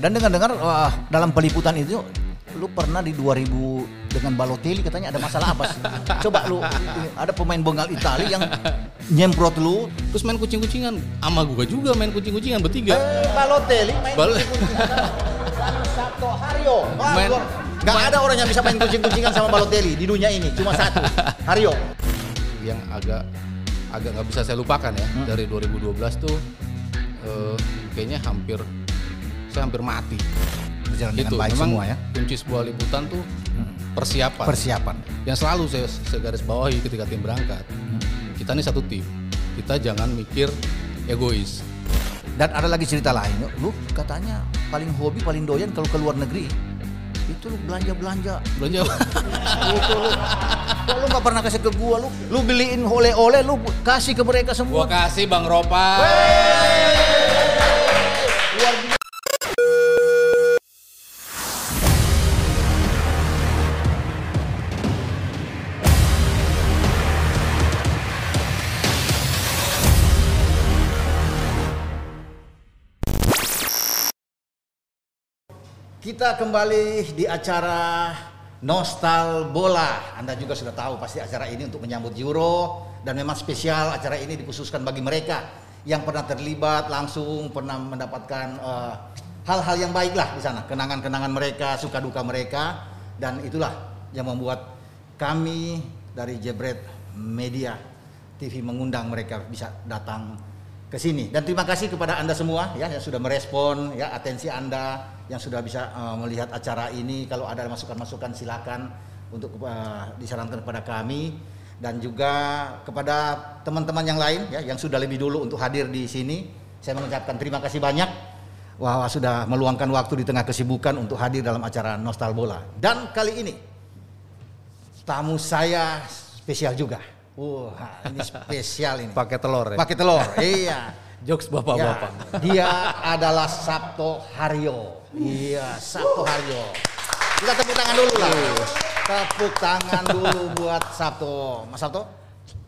Dan dengar-dengar wah, dalam peliputan itu lu pernah di 2000 dengan Balotelli katanya ada masalah apa sih? Coba lu ada pemain Bengal Italia yang nyemprot lu. Terus main kucing-kucingan, sama gua juga main kucing-kucingan bertiga. Eh, Balotelli main Bal- kucing-kucingan Sabto Haryo. Wah, Main- gua- Nggak ada orang yang bisa main kucing-kucingan sama Balotelli di dunia ini, cuma satu, Haryo. Yang agak agak nggak bisa saya lupakan ya Hmm. dari 2012 tuh eh, kayaknya hampir saya hampir mati. Berjalan dengan Itu baik memang semua ya. kunci sebuah liputan tuh persiapan. Persiapan. yang selalu saya, saya garis bawahi ketika tim berangkat. Hmm. Kita ini satu tim. Kita jangan mikir egois. Dan ada lagi cerita lain, lu katanya paling hobi, paling doyan kalau ke luar negeri. Itu lu belanja-belanja. Belanja Itu lu. Kok lu nggak pernah kasih ke gua lu? Lu beliin oleh-oleh, lu kasih ke mereka gua semua. kasih Bang Ropa. Luar Kita kembali di acara Nostal Bola. Anda juga sudah tahu pasti acara ini untuk menyambut Euro. Dan memang spesial acara ini dikhususkan bagi mereka yang pernah terlibat langsung pernah mendapatkan eh, hal-hal yang baik lah di sana, kenangan-kenangan mereka, suka duka mereka. Dan itulah yang membuat kami dari Jebret Media TV mengundang mereka bisa datang ke sini. Dan terima kasih kepada anda semua ya yang sudah merespon ya atensi anda yang sudah bisa eh, melihat acara ini. Kalau ada masukan-masukan silakan untuk eh, disarankan kepada kami. Dan juga kepada teman-teman yang lain ya yang sudah lebih dulu untuk hadir di sini saya mengucapkan terima kasih banyak. Wah, sudah meluangkan waktu di tengah kesibukan untuk hadir dalam acara Nostal Bola. Dan kali ini tamu saya spesial juga wah ini spesial ini Pakai telur ya. pakai telur iya Jokes bapak-bapak. Ya, dia adalah Sabto Haryo iya Sabto Haryo kita tepuk tangan dulu lah tepuk tangan dulu buat Sabto Mas Sabto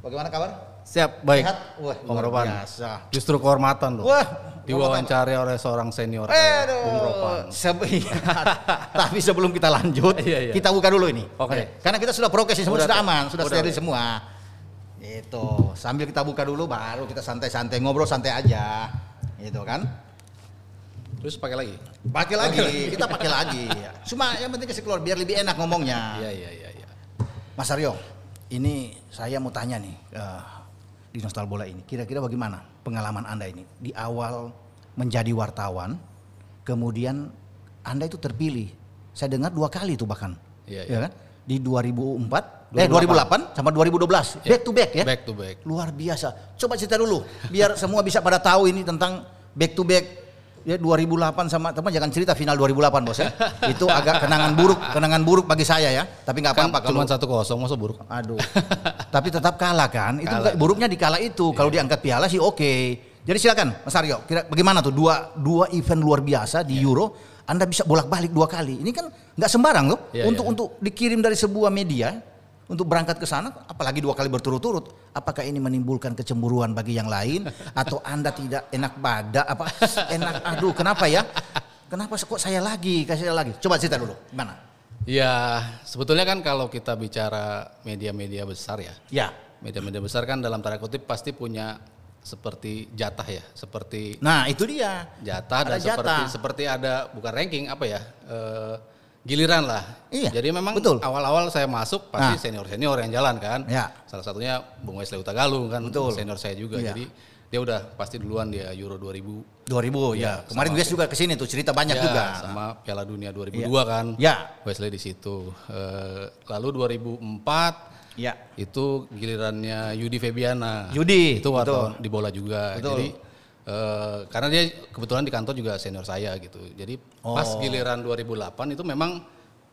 bagaimana kabar Siap, baik. sehat wah Bang luar Ropan. biasa Justru kehormatan loh. wah Diwawancari oleh seorang senior kayak Bung Ropan. Sebe- iya. tapi sebelum kita lanjut, Iya, iya. kita buka dulu ini. Oke. Ya. Karena kita sudah prokes semua sudah aman, sudah Udah, steril Teh. semua. Itu sambil kita buka dulu, baru kita santai-santai ngobrol santai aja, gitu kan? Terus pakai lagi. Pakai lagi, kita pakai lagi. Cuma yang penting kasih keluar biar lebih enak ngomongnya. Iya, iya, iya, iya. Mas Aryo, ini saya mau tanya nih eh, di Nostal Bola ini. Kira-kira bagaimana pengalaman Anda ini di awal menjadi wartawan, kemudian Anda itu terpilih. Saya dengar dua kali itu bahkan. Iya, Ya iya. kan? Di 2004, eh 2008 sama 2012. Back to back ya. Back to back. Luar biasa. Coba cerita dulu biar semua bisa pada tahu ini tentang back to back ya 2008 sama teman jangan cerita final 2008 bos ya. Itu agak kenangan buruk, kenangan buruk bagi saya ya. Tapi nggak Kan apa-apa cuma kalau satu kosong masa buruk. Aduh. Tapi tetap kalah kan? Itu Kalah. buruknya di kala itu. Kalau diangkat piala sih oke. Jadi silakan Mas Aryo, kira bagaimana tuh dua dua event luar biasa di Euro Anda bisa bolak-balik dua kali. Ini kan nggak sembarang loh Iya, untuk iya. untuk dikirim dari sebuah media untuk berangkat ke sana apalagi dua kali berturut-turut. Apakah ini menimbulkan kecemburuan bagi yang lain atau Anda tidak enak pada apa enak aduh kenapa ya? Kenapa kok saya lagi, kasih saya lagi? Coba cerita dulu. Gimana? Ya, sebetulnya kan kalau kita bicara media-media besar ya. Ya. Media-media besar kan dalam tanda kutip pasti punya seperti jatah ya, seperti Nah, itu dia. jatah Ada dan seperti jatah. seperti ada bukan ranking apa ya eh, giliran lah. Iya, Jadi memang betul. awal-awal saya masuk pasti Nah. senior senior yang jalan kan. Ya. Salah satunya Bung Wesley Utagalung kan Betul. senior saya juga. Iya. Jadi dia udah pasti duluan dia Euro 2000 2000 ya. Iya, Kemarin. Wes juga ke sini tuh cerita banyak Ya, juga. sama Piala Dunia 2002 Iya. kan. Ya. Wesley di situ. Eh, lalu 2004 Ya. itu gilirannya Yudi Febiana. Yudi, itu betul. di bola juga. Betul. Jadi eh, karena dia kebetulan di kantor juga senior saya gitu. Jadi pas Oh. giliran 2008 itu memang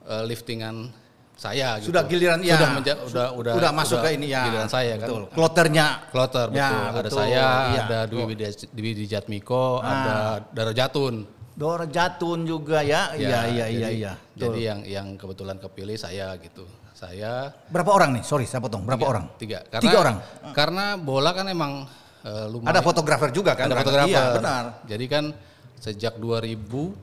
eh, liftingan saya gitu. Sudah giliran ya. Sudah menja- udah udah Udah masuk ke ini ya. Giliran saya betul. kan. Kloternya. Kloter betul. Ya, ada betul. saya, Iya. ada Dwi Dwi Dijatmiko, Ah. ada Dara Jatun. Dora Jatun juga ya. Iya iya iya jadi, iya. Jadi yang yang kebetulan kepilih saya gitu. Saya Berapa orang nih? Sorry, saya potong. Berapa tiga, orang? Tiga. Tiga orang. Karena bola kan emang eh, lumayan. Ada fotografer juga kan? Ada fotografer. Iya, benar. Jadi kan sejak 2000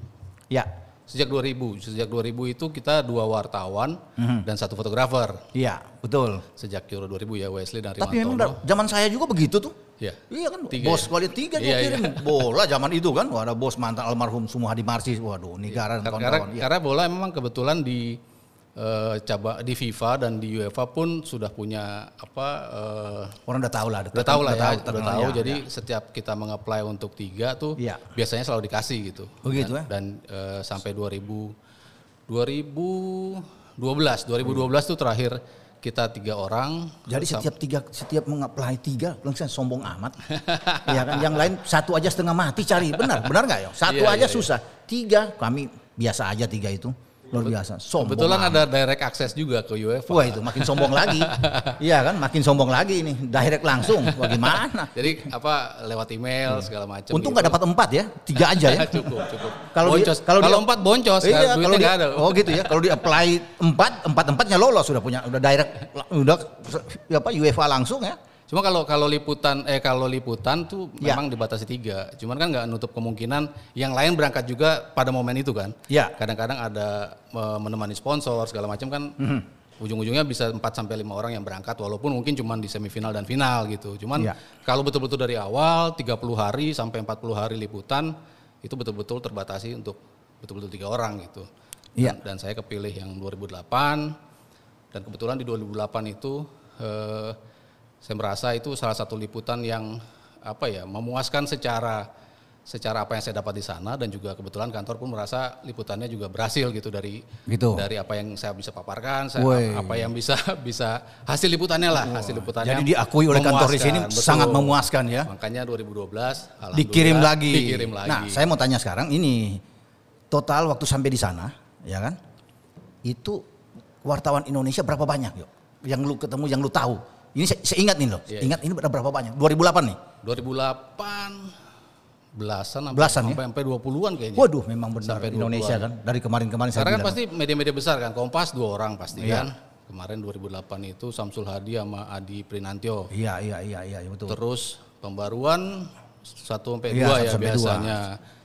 Ya. Sejak 2000, sejak 2000 itu kita dua wartawan dan satu fotografer. Iya, betul. Sejak Euro 2000 ya Wesley dan Tapi memang Rimantono. zaman saya juga begitu tuh. Iya. Iya kan, Tiga bos ya? kali tiga Iya, kirim bola zaman itu kan. Wah, ada bos mantan almarhum Sumuhadi Marsis. Waduh, negara dan Karena, kawan-kawan. Iya. karena bola memang kebetulan di eh, caba di FIFA dan di UEFA pun sudah punya apa eh, Orang udah tahu lah. udah tahu lah ya, udah tahu. ya, Jadi ya. setiap kita mengapply untuk tiga tuh Iya. biasanya selalu dikasih gitu. Oh gitu ya? dan, Dan eh, sampai 2000 2012 2012 tuh terakhir kita tiga orang. Jadi setiap tiga setiap mengapply tiga langsung sombong amat. Iya kan, yang lain satu aja setengah mati cari. Benar, benar nggak ya? Satu Iya, aja iya, susah. Tiga kami biasa aja tiga itu. Luar biasa. Sombong. kebetulan ada direct access juga ke UEFA. Wah itu makin sombong lagi. Iya kan, makin sombong lagi ini. Direct langsung. Bagaimana? Jadi apa lewat email segala macam. Untung gitu. nggak dapat empat ya, tiga aja ya. cukup cukup. Kalau di- boncos. kalau empat boncos, Iya, kalau di, ada. oh gitu ya. Kalau di apply empat, empat empatnya lolos sudah punya, udah direct, udah apa UEFA langsung ya. Cuma kalau kalau liputan eh kalau liputan tuh Ya. memang dibatasi tiga. Cuman kan nggak nutup kemungkinan yang lain berangkat juga pada momen itu kan. Ya. Kadang-kadang ada menemani sponsor segala macam kan. Mhm. Ujung-ujungnya bisa 4 sampai lima orang yang berangkat walaupun mungkin cuma di semifinal dan final gitu. Cuman Ya. kalau betul-betul dari awal 30 hari sampai 40 hari liputan itu betul-betul terbatasi untuk betul-betul tiga orang gitu. Iya. Dan, dan saya kepilih yang 2008 dan kebetulan di 2008 itu eh, saya merasa itu salah satu liputan yang apa ya memuaskan secara secara apa yang saya dapat di sana dan juga kebetulan kantor pun merasa liputannya juga berhasil gitu dari Gitu. dari apa yang saya bisa paparkan, saya apa yang bisa bisa hasil liputannya lah, hasil liputannya. Jadi diakui oleh kantor di sini memuaskan, sangat betul. memuaskan ya. Makanya 2012 alhamdulillah Dikirim lagi. Dikirim lagi. Nah, saya mau tanya sekarang ini total waktu sampai di sana, ya kan? Itu wartawan Indonesia berapa banyak, yuk? Yang lu ketemu, yang lu tahu. Ini saya, saya ingat nih loh. Iya, ingat ini berapa banyak? 2008 nih. 2008 belasan sampai Belasan ya? sampai, sampai 20-an kayaknya. Waduh, memang benar Sampai Indonesia 20-an. kan. Dari kemarin-kemarin saya Karena kan pasti media-media besar kan, Kompas dua orang pasti Iya. kan. Kemarin 2008 itu Samsul Hadi sama Adi Prinantio. Iya, iya, iya, iya, betul. Terus pembaruan 1 sampai Iya, 2 satu ya sampai dua.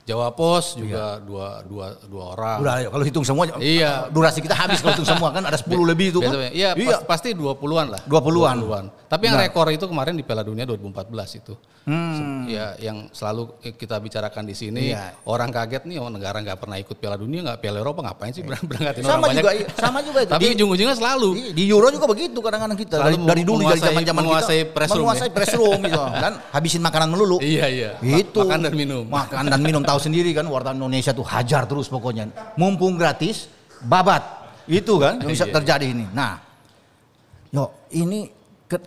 Jawa Pos juga dua, dua, dua orang. Udah, ayo, kalau hitung semua, Iya. durasi kita habis kalau hitung semua kan ada 10 lebih itu kan. Iya, pas- pasti 20-an lah. 20-an. Tapi yang Benar. rekor itu kemarin di Piala Dunia 2014 itu. Hmm. Ya, yang selalu kita bicarakan di sini, Iya. orang kaget nih, oh negara nggak pernah ikut Piala Dunia, nggak Piala Eropa, ngapain sih berang- berangkatin orang Sama banyak? juga, iya, sama juga itu. Tapi Di- ujung-ujungnya selalu. Iya, Di Euro juga begitu kadang-kadang kita dari, Selalu dari dulu dari menguasai- zaman-zaman kita menguasai press room menguasai ya. press room gitu kan habisin makanan melulu. Iya, iya. Itu Makan dan minum. Makan dan minum tahu sendiri kan wartawan Indonesia tuh hajar terus pokoknya. Mumpung gratis babat. Itu kan yang bisa Iya. terjadi ini. Nah, yo ini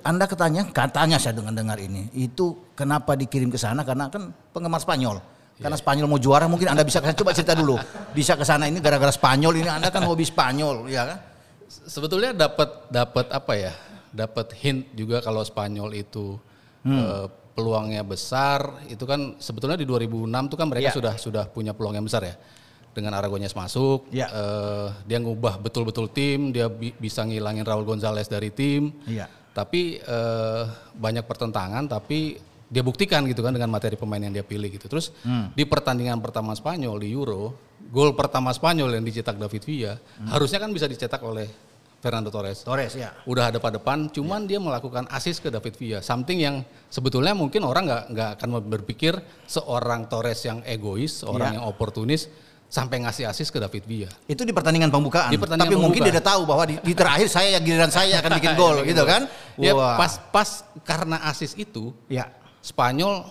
anda katanya katanya saya dengar-dengar ini itu kenapa dikirim ke sana karena kan penggemar Spanyol. Iya. Karena Spanyol mau juara mungkin Anda bisa coba cerita dulu. Bisa ke sana ini gara-gara Spanyol ini Anda kan hobi Spanyol ya kan? Sebetulnya dapat dapat apa ya? Dapat hint juga kalau Spanyol itu Hmm. eh, peluangnya besar. Itu kan sebetulnya di 2006 tuh kan mereka Iya. sudah sudah punya peluang yang besar ya. Dengan Aragones masuk, Iya. eh, dia ngubah betul-betul tim, dia bi- bisa ngilangin Raul Gonzalez dari tim. Iya. Tapi eh, banyak pertentangan, tapi dia buktikan gitu kan dengan materi pemain yang dia pilih gitu. Terus Hmm. di pertandingan pertama Spanyol di Euro, gol pertama Spanyol yang dicetak David Villa, harusnya kan bisa dicetak oleh Fernando Torres. Torres ya. Udah ada pada depan, cuman dia melakukan assist ke David Villa. Something yang sebetulnya mungkin orang nggak nggak akan berpikir seorang Torres yang egois, seorang Iya. yang oportunis sampai ngasih assist ke David Villa. Itu di pertandingan pembukaan. Di pertandingan Tapi mungkin dia pembukaan. udah tahu bahwa di, di terakhir saya ya giliran saya akan bikin gol gitu kan. Ya pas pas karena assist itu Ya. Spanyol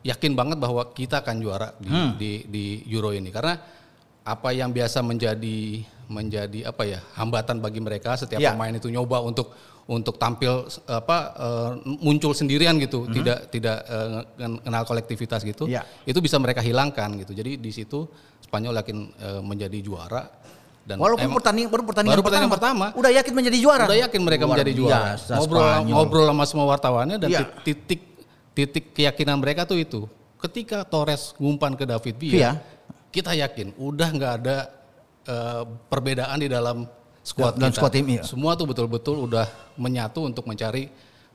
yakin banget bahwa kita akan juara di, Hmm. di, di Euro ini karena apa yang biasa menjadi menjadi apa ya hambatan bagi mereka setiap Ya. pemain itu nyoba untuk untuk tampil apa eh, muncul sendirian gitu tidak tidak eh, nge- kenal kolektivitas gitu Hmm. Ya. itu bisa mereka hilangkan gitu jadi di situ Spanyol yakin eh, menjadi juara dan Walaupun emang- pertandingan baru pertandingan, Baru pertandingan pertama. Udah yakin menjadi juara. Udah yakin mereka Luar menjadi juara. biasa, Ngobrol Spanyol. ngobrol sama semua wartawannya dan Iya. tit- titik titik keyakinan mereka tuh itu. Ketika Torres ngumpan ke David Villa, Villa. kita yakin udah nggak ada eh, perbedaan di dalam squad kita. squad tim, iya. Semua tuh betul-betul udah menyatu untuk mencari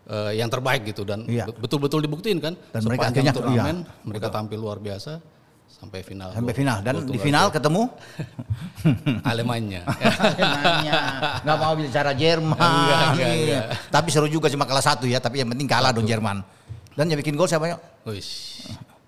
eh, yang terbaik gitu dan Iya. be- betul-betul dibuktiin kan. Dan mereka akhirnya- turnamen iya. mereka tampil luar biasa sampai final. Sampai final dan di final ketemu Alemanya. Alemania. Nggak mau bicara Jerman. Enggak, enggak, enggak. Tapi seru juga cuma kalah satu ya, tapi yang penting kalah dong Jerman. Dan yang bikin gol siapa ya?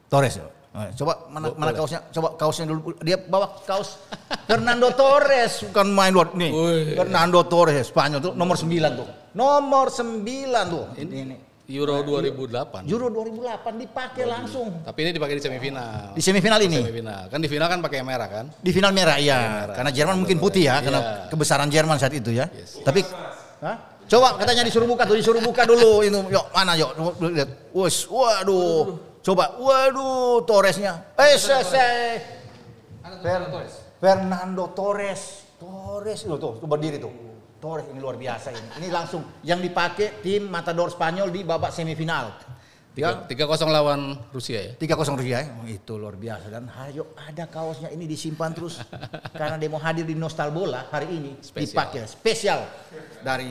Torres. Eh, Coba mana Bo- mana boleh. kaosnya? Coba kaosnya dulu. Dia bawa kaos Fernando Torres bukan main luar nih. Fernando Torres Spanyol tuh nomor 9 tuh. Nomor 9 tuh. Ini, ini. Euro 2008. Euro 2008 dipakai langsung Tapi ini dipakai di semifinal. di semifinal ini. Semifinal. Kan di final kan pakai merah kan? Di final merah iya. merah. Karena Jerman mungkin putih ya, Iya. karena kebesaran Jerman saat itu ya. Tapi Hah? Coba katanya disuruh buka tuh, disuruh buka dulu itu. Yuk, mana yuk? Lihat. Wus, waduh. Coba, waduh, Torresnya. Eh, selesai. Fer- Fernando Torres. Torres loh tuh, tuh berdiri tuh. Torres ini luar biasa ini. Ini langsung yang dipakai tim Matador Spanyol di babak semifinal. Ya, Tiga 3-0 lawan Rusia ya. 3-0 Rusia ya. Oh, itu luar biasa dan ayo ada kaosnya ini disimpan terus karena dia mau hadir di Nostal Bola hari ini Spesial. dipakai spesial dari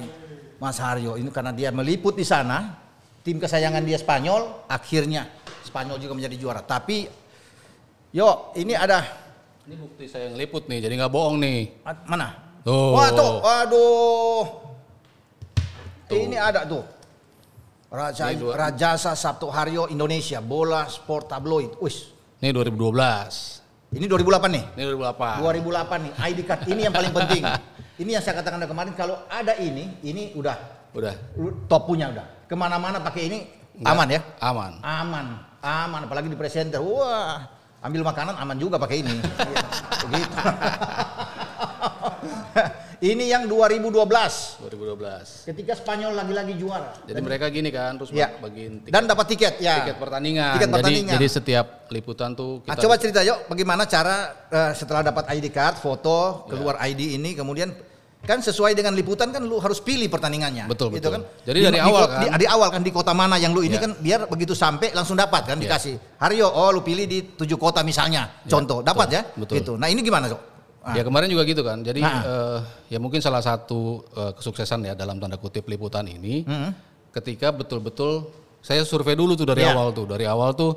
Mas Haryo ini karena dia meliput di sana tim kesayangan dia Spanyol akhirnya Spanyol juga menjadi juara tapi yo ini ada Ini bukti saya ngeliput nih, jadi nggak bohong nih. mana Tuh. wah tuh waduh ini ada tuh Raja Ini Rajasa Sabtu Haryo Indonesia bola sport tabloid wis Ini 2012. ini 2008 nih Ini 2008. 2008 nih ID card ini yang paling penting. Ini yang saya katakan dari kemarin kalau ada ini, ini udah Udah. top punya udah. Ke mana-mana pakai ini Nggak- aman ya? Aman. Aman, aman. Apalagi di presenter, wah ambil makanan aman juga pakai ini. Iya, Begitu. ini yang 2012 2012. ketika Spanyol lagi-lagi juara. Jadi mereka gini kan, terus Ya. bagiin tiket, Dan dapat tiket ya. tiket pertandingan. Tiket Jadi- pertandingan. Jadi, setiap liputan tuh Nah, kita coba cerita yuk bagaimana cara eh, setelah dapat ID card, foto, keluar Ya. ID ini kemudian kan sesuai dengan liputan kan lu harus pilih pertandingannya. Betul, gitu betul. kan. Jadi dari awal ko- kan? Di, di awal kan di kota mana yang lu ini Ya. kan biar begitu sampai langsung dapat kan Ya. dikasih. Haryo, oh lu pilih di tujuh kota misalnya. Contoh, dapat ya? betul. Gitu. Nah, ini gimana, Sok? Ah, Ya kemarin juga gitu kan. Jadi Nah. eh, ya mungkin salah satu eh, kesuksesan ya dalam tanda kutip liputan ini Hmm. ketika betul-betul saya survei dulu tuh dari Ya. awal tuh. Dari awal tuh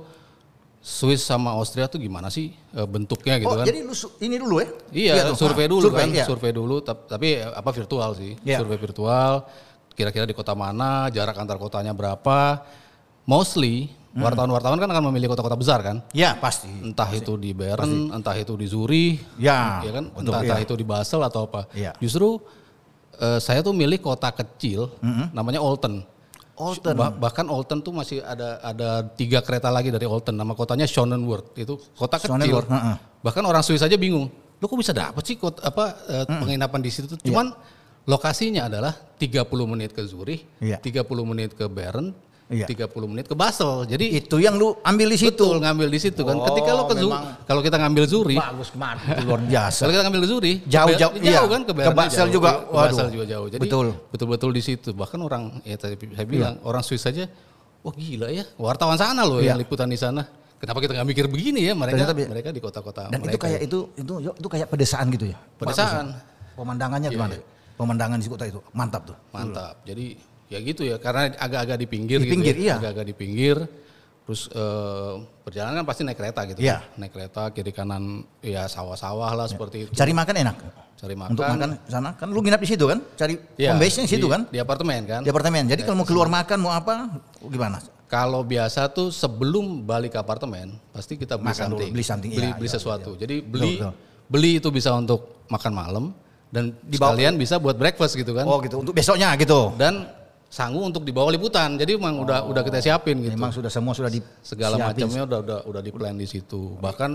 Swiss sama Austria tuh gimana sih eh, bentuknya gitu oh, kan. jadi lu ini dulu ya? Iya, tuh. survei Ah, dulu survei, kan, iya. survei dulu tap- tapi apa virtual sih. Iya. Survei virtual kira-kira di kota mana, jarak antar kotanya berapa. Mostly. Wartawan-wartawan kan akan memilih kota-kota besar kan. Ya, pasti. Entah itu di Bern, entah itu di Zurich, Ya, ya kan, betul, entah, entah iya. itu di Basel atau apa. Iya. Justru eh, saya tuh milih kota kecil, namanya Olten. Olten. Bah- bahkan Olten tuh masih ada ada tiga kereta lagi dari Olten. Nama kotanya Schonenwörth. Itu kota kecil. Schonenwörth, heeh. Bahkan orang Swiss aja bingung. Lu kok bisa dapet sih kota, apa eh, penginapan di situ? Cuman lokasinya adalah 30 menit ke Zurich, Iya. 30 menit ke Bern, Iya. 30 menit ke Basel. Jadi Itu yang lu ambil di situ. betul ngambil di situ kan. Oh, Ketika lo ke Zu- memang. kalau kita ngambil Zurich, Bagus banget, itu luar biasa. kalau kita ngambil Zurich, Jauh-jauh, ke Ber- iya. jauh kan ke Ke Basel jauh, juga, ke Basel juga jauh. Jadi Betul. betul-betul di situ. Bahkan orang ya tadi saya bilang orang Swiss saja, wah gila ya, wartawan sana loh Iya. yang liputan di sana. Kenapa kita nggak mikir begini ya? Mereka Ternyata mereka di kota-kota Dan mereka. itu kayak itu itu itu kayak pedesaan gitu ya. Pedesaan. Ya. Pemandangannya Iya, gimana? iya. Pemandangan di kota itu mantap tuh. mantap. Jadi ya gitu ya, karena agak-agak di pinggir Di gitu pinggir, ya. iya. Agak-agak di pinggir. Terus eh, perjalanan kan pasti naik kereta gitu. Iya. kan. Naik kereta kiri kanan ya sawah-sawah lah seperti itu. Cari makan enak. Cari makan. Untuk makan sana kan lu nginap di situ kan? Cari Iya, home base-nya di situ di- kan? Di apartemen kan. Di apartemen. Jadi kalau mau keluar makan mau apa? Gimana? Kalau biasa tuh sebelum balik ke apartemen pasti kita beli Makan dulu, something, beli something, beli, iya, beli iya, sesuatu. Jadi beli betul. beli itu bisa untuk makan malam dan Dibawa- sekalian bisa buat breakfast gitu kan. Oh gitu. Untuk besoknya gitu. Dan sanggup untuk dibawa liputan. Jadi memang udah udah kita siapin gitu. Memang sudah semua sudah di Segala macamnya udah udah udah di plan di situ. Bahkan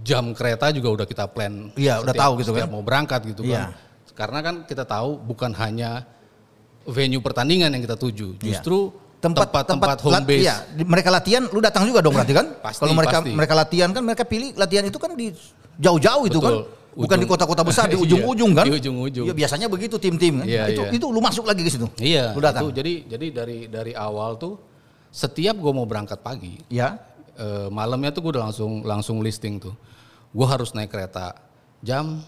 jam kereta juga udah kita plan. Iya, udah tahu gitu kan. mau berangkat gitu Iya. kan. Karena kan kita tahu bukan hanya venue pertandingan yang kita tuju, Iya. justru tempat tempat-tempat home lat- base. Iya, mereka latihan, lu datang juga dong berarti kan? Pasti, Kalau mereka pasti. mereka latihan kan mereka pilih latihan itu kan di jauh-jauh itu kan. Betul. Bukan di Ujung. kota-kota besar di Iya, ujung-ujung kan? di ujung-ujung. Iya, biasanya begitu tim-tim kan. Iya, itu iya. itu lu masuk lagi ke situ. Iya, Lu datang. itu jadi jadi dari dari awal tuh setiap gue mau berangkat pagi, Ya. eh, malamnya tuh gue udah langsung langsung listing tuh. Gue harus naik kereta jam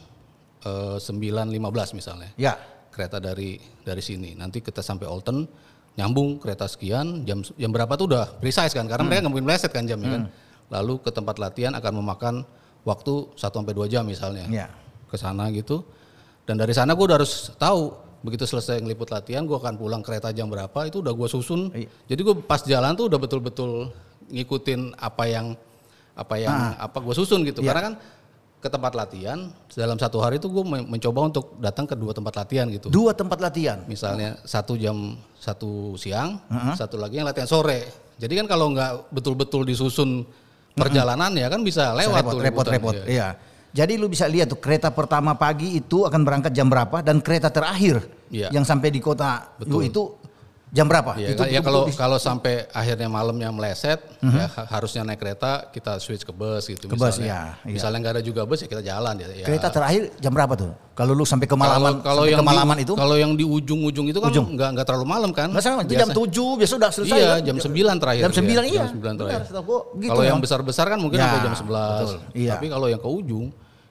eh, 9.15 misalnya. Ya. Kereta dari dari sini. Nanti kita sampai Olten, nyambung kereta sekian, jam jam berapa tuh udah precise kan? Karena mereka nggak mungkin meleset kan jamnya kan. lalu ke tempat latihan akan memakan waktu 1 sampai 2 jam misalnya. Iya. Ke sana gitu. Dan dari sana gue udah harus tahu begitu selesai ngeliput latihan gue akan pulang kereta jam berapa itu udah gue susun. Iya. Jadi gue pas jalan tuh udah betul-betul ngikutin apa yang apa yang apa gue susun gitu. Iya. Karena kan ke tempat latihan dalam satu hari itu gue mencoba untuk datang ke dua tempat latihan gitu. Dua tempat latihan. Misalnya satu jam satu siang, satu lagi yang latihan sore. Jadi kan kalau nggak betul-betul disusun perjalanan ya kan bisa lewat repot, tuh repot, repot. iya. Iya. Jadi lu bisa lihat tuh kereta pertama pagi itu akan berangkat jam berapa dan kereta terakhir Iya. yang sampai di kota lu Betul. itu jam berapa? Iya, itu kan- ya betul-betul kalau di- kalau sampai akhirnya malamnya meleset, ya ha- harusnya naik kereta kita switch ke bus gitu Ke bus, misalnya. iya, iya. Misalnya nggak ada juga bus ya kita jalan ya. ya. kereta terakhir jam berapa tuh? Kalau lu sampai ke kalau Malaman, kalau sampai yang ke Malaman di, itu kalau yang di ujung-ujung itu kan Ujung. nggak nggak terlalu malam kan? Nggak sama, itu jam 7 biasa udah selesai Iya, kan? jam 9 terakhir. Jam 9 iya. Jam 9 terakhir. Gitu kalau yang memang. besar-besar kan mungkin Ya, sampai jam 11. betul, iya. Tapi kalau yang ke ujung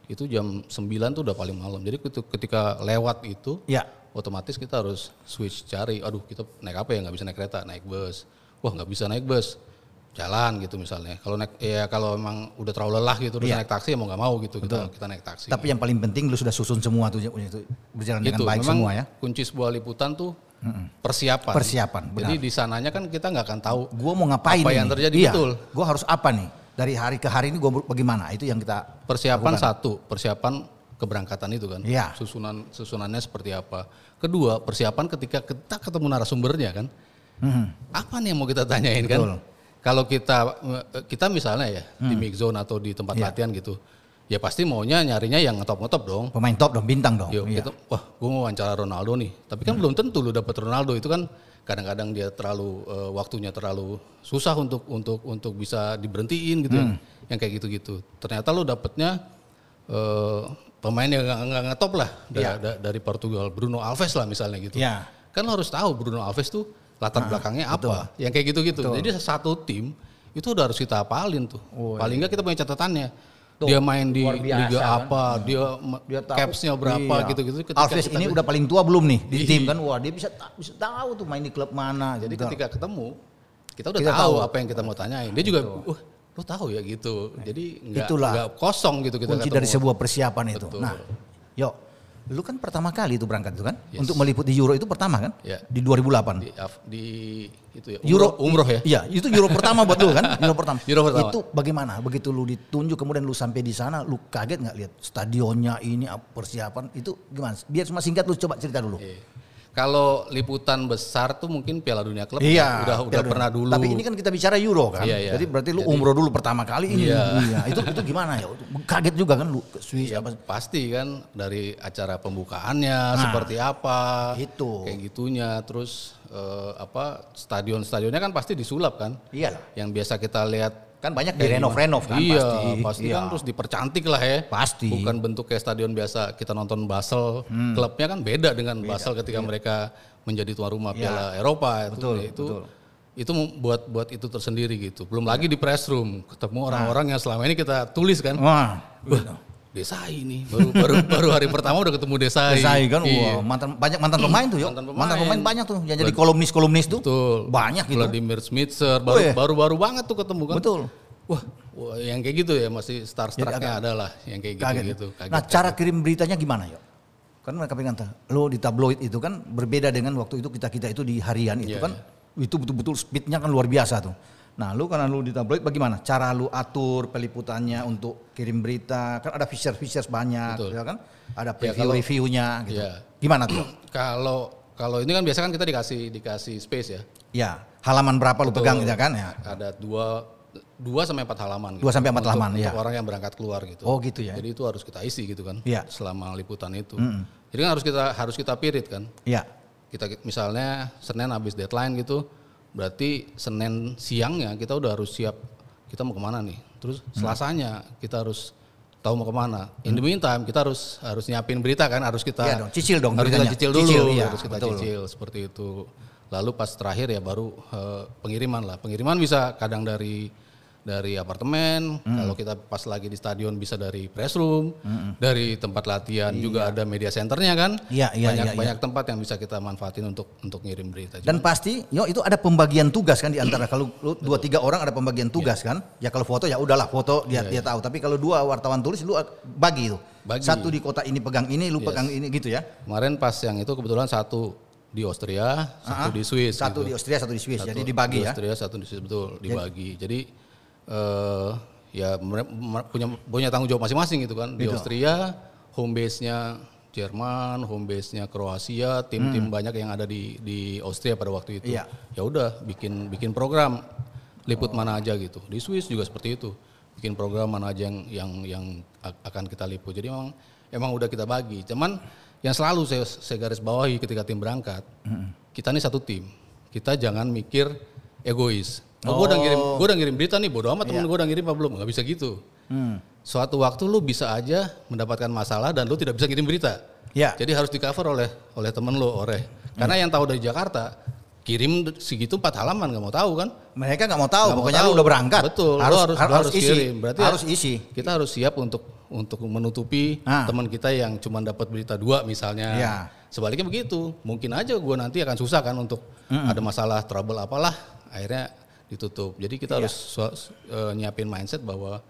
itu jam 9 tuh udah paling malam. Jadi ketika lewat itu Iya. Otomatis kita harus switch cari. Aduh, kita naik apa ya? nggak bisa naik kereta, naik bus. Wah, nggak bisa naik bus. Jalan gitu misalnya. Kalau naik ya kalau emang udah terlalu lelah gitu terus Iya. naik taksi ya mau nggak mau gitu kita kita naik taksi. Tapi yang paling penting lu sudah susun semua tuh itu berjalan gitu. dengan baik Memang semua ya. kunci sebuah liputan tuh persiapan. Persiapan, benar. Jadi di sananya kan kita nggak akan tahu Gua mau ngapain Apa ini? yang terjadi, iya. betul. Gua harus apa nih? Dari hari ke hari ini gua bagaimana? Itu yang kita persiapan lakukan. satu, persiapan keberangkatan itu kan. Iya. Susunan susunannya seperti apa. Kedua, persiapan ketika kita ketemu narasumbernya kan. Apa nih yang mau kita tanyain Mhm. Betul. kan? Kalau kita kita misalnya ya di mix zone atau di tempat Iya. latihan gitu. Ya pasti maunya nyarinya yang ngetop-ngetop dong. Pemain top dong, bintang dong. Yuk, Iya. kita, wah gue mau wawancara Ronaldo nih. Tapi kan belum tentu lu dapet Ronaldo itu kan kadang-kadang dia terlalu eh, waktunya terlalu susah untuk untuk untuk bisa diberhentiin gitu Hmm. ya. Yang kayak gitu-gitu. Ternyata lu dapetnya eh, pemain yang nggak nggak ngetop lah da- Iya. da- dari Portugal, Bruno Alves lah misalnya gitu. Iya. Kan lo harus tahu Bruno Alves tuh latar belakangnya apa. Yang kayak gitu-gitu. Jadi satu tim itu udah harus kita hafalin tuh. Paling nggak kita punya catatannya. dia main di biasa liga kan. apa, dia, Dia tahu. capsnya berapa Iya. gitu-gitu. Ketika Alves kita- ini udah paling tua belum nih di Iya. tim kan? Wah, dia bisa bisa tahu tuh main di klub mana. Jadi gitu. ketika ketemu kita udah Kita tahu, tahu. apa yang kita mau tanyain. Dia juga, wah, lo tahu ya gitu. Jadi nggak Itulah nggak kosong gitu kita kunci ketemu. dari sebuah persiapan itu. Betul. Nah, yuk, lu kan pertama kali itu berangkat tuh kan? Yes. Untuk meliput di Euro itu pertama kan? Ya. Di 2008. di, di itu ya Euro umroh, ya. Iya, itu Euro pertama buat lu kan? Euro pertama. Euro pertama. Itu bagaimana? Begitu lu ditunjuk kemudian lu sampai di sana, lu kaget nggak lihat stadionnya ini ap- persiapan itu gimana? Biar cuma singkat lu coba cerita dulu. Iya. Kalau liputan besar tuh mungkin Piala Dunia Klub Iya, udah udah pernah dulu. Tapi ini kan kita bicara Euro kan. Iya, iya. Jadi berarti lu Jadi- umroh dulu pertama kali ini. Iya. Iya. Itu itu gimana ya? Kaget juga kan lu ke Swiss Ya, apa? pasti kan dari acara pembukaannya Nah, seperti apa itu. kayak gitunya terus eh, apa stadion-stadionnya kan pasti disulap kan Iyalah. yang biasa kita lihat Kan banyak kayak direnov-renov kan iya, pasti. pasti Iya. kan terus dipercantik lah ya Pasti. Hmm. bukan bentuk kayak stadion biasa kita nonton Basel klubnya kan beda dengan Basel ketika mereka menjadi tuan rumah Iya. Piala Eropa itu Betul, itu betul. itu buat buat itu tersendiri gitu belum lagi di press room ketemu Nah. orang-orang yang selama ini kita tulis kan Wah, gitu. Desai nih baru baru baru hari pertama udah ketemu Desai. Desai kan, Iya. wah, mantan banyak mantan pemain tuh, yuk. Mantan pemain. Mantan pemain banyak tuh yang jadi kolumnis-kolumnis tuh. Betul. Banyak gitu. Vladimir Smitser Oh, baru iya. baru baru banget tuh ketemu kan. Betul. Wah, wah yang kayak gitu ya masih star starnya ada lah yang kayak gitu Kaget. gitu. nah, cara kirim beritanya gimana, yuk? Kan mereka pengen tahu. Lo di tabloid itu kan berbeda dengan waktu itu kita-kita itu di harian itu Iya, kan. Itu betul-betul speednya kan luar biasa tuh. Nah, lu karena lu di tabloid bagaimana? Cara lu atur peliputannya untuk kirim berita, kan ada features-features banyak, Betul. ya kan? Ada Ya, preview-reviewnya gitu. Iya. Gimana tuh? Kalau kalau ini kan biasa kan kita dikasih dikasih space ya. Ya, halaman berapa lu Betul. pegang ya kan ya? Ada dua dua sampai empat halaman. Dua sampai empat halaman, untuk ya. orang yang berangkat keluar gitu. Oh, gitu ya. Jadi itu harus kita isi gitu kan. Iya. Selama liputan itu. Jadi kan harus kita harus kita pirit kan. Iya. kita misalnya Senin habis deadline gitu, berarti Senin siangnya kita udah harus siap kita mau ke mana nih. Terus Selasanya kita harus tahu mau ke mana. In the meantime kita harus harus nyiapin berita kan, harus kita Iya dong, cicil dong harus kita cicil dulu, Cicil, iya, harus kita betul. cicil seperti itu. Lalu pas terakhir ya baru eh, pengiriman lah. Pengiriman bisa kadang dari dari apartemen, kalau kita pas lagi di stadion bisa dari press room, dari tempat latihan juga ada media centernya kan. Iya, iya, banyak iya, iya. banyak tempat yang bisa kita manfaatin untuk untuk ngirim berita. Dan pasti, yo itu ada pembagian tugas kan di antara kalau lu dua tiga orang ada pembagian tugas kan. Ya kalau foto ya udahlah foto dia dia tahu. Tapi kalau dua wartawan tulis lu bagi itu. Bagi. Satu di kota ini pegang ini, lu pegang ini gitu ya. Kemarin pas yang itu kebetulan satu di Austria, satu Ah, di Swiss. Satu gitu. di Austria, satu di Swiss. Satu Jadi dibagi di ya. Austria, satu di Swiss betul, dibagi. Jadi eh ya punya punya tanggung jawab masing-masing gitu kan. Di. Austria home base-nya Jerman, home base-nya Kroasia, tim-tim banyak yang ada di di Austria pada waktu itu. Hmm. Iya. Ya udah bikin bikin program liput mana aja gitu. Di Swiss juga seperti itu. Bikin program mana aja yang yang yang akan kita liput. Jadi memang emang udah kita bagi. Cuman yang selalu saya, saya garis bawahi ketika tim berangkat, kita ini satu tim. Kita jangan mikir egois. Oh, gue udah ngirim, gue udah ngirim berita nih, bodo amat temen gue udah ngirim apa belum? Nggak bisa gitu. Suatu waktu lu bisa aja mendapatkan masalah dan lu tidak bisa kirim berita. Ya. Jadi harus di cover oleh oleh temen lu, oleh karena yang tahu dari Jakarta kirim segitu empat halaman nggak mau tahu kan? Mereka nggak mau tahu, mau pokoknya tahu. lu udah berangkat. Betul, harus harus, lu harus, isi. kirim. Berarti ya harus isi. Kita harus siap untuk untuk menutupi Ah. teman kita yang cuma dapat berita dua misalnya. Ya. Sebaliknya begitu, mungkin aja gua nanti akan susah kan untuk ada masalah trouble apalah, akhirnya ditutup. Jadi kita Iya. harus eh, nyiapin mindset bahwa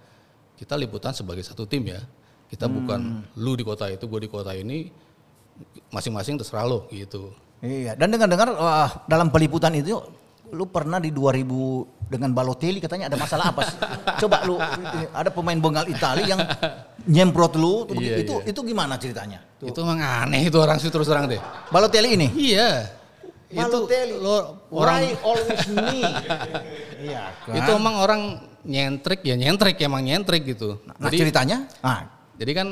kita liputan sebagai satu tim ya. Kita Hmm. bukan lu di kota itu, gue di kota ini, masing-masing terserah lo gitu. Iya, dan dengar-dengar wah, dalam peliputan itu lu pernah di 2000 dengan Balotelli katanya ada masalah apa sih? Coba lu ada pemain Bengal Itali yang nyemprot lu tuh Iya, itu iya. itu gimana ceritanya? Tuh. Itu emang aneh itu orang sih terus terang deh. Balotelli ini. Iya. Balotelli. Itu lo orang Why always me? iya kan. itu emang orang nyentrik ya nyentrik emang nyentrik gitu. nah, jadi ceritanya? Ah, jadi kan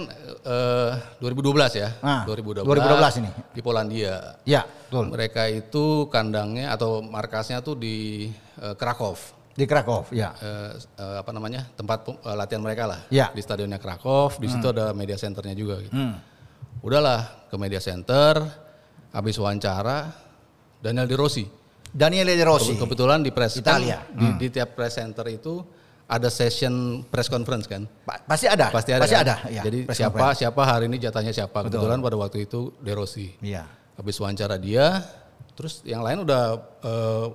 eh 2012 ya. Ah, 2012. 2012 ini. Di Polandia. ya, betul. Mereka itu kandangnya atau markasnya tuh di eh, Krakow. Di Krakow, ya. Eh, eh, apa namanya? tempat eh, latihan mereka lah. Ya. Di stadionnya Krakow, di situ ada media centernya juga gitu. Hmm. Udahlah ke media center, habis wawancara Daniel De Rossi. Daniele De Rossi. Kebe- Kebetulan di press Italia. kan, di, di tiap press center itu ada session press conference kan. Pa- pasti ada. Pasti ada. Pasti kan? ada. ya, Jadi siapa conference. siapa hari ini jatahnya siapa. Kebetulan pada waktu itu De Rossi. Iya. Habis wawancara dia, terus yang lain udah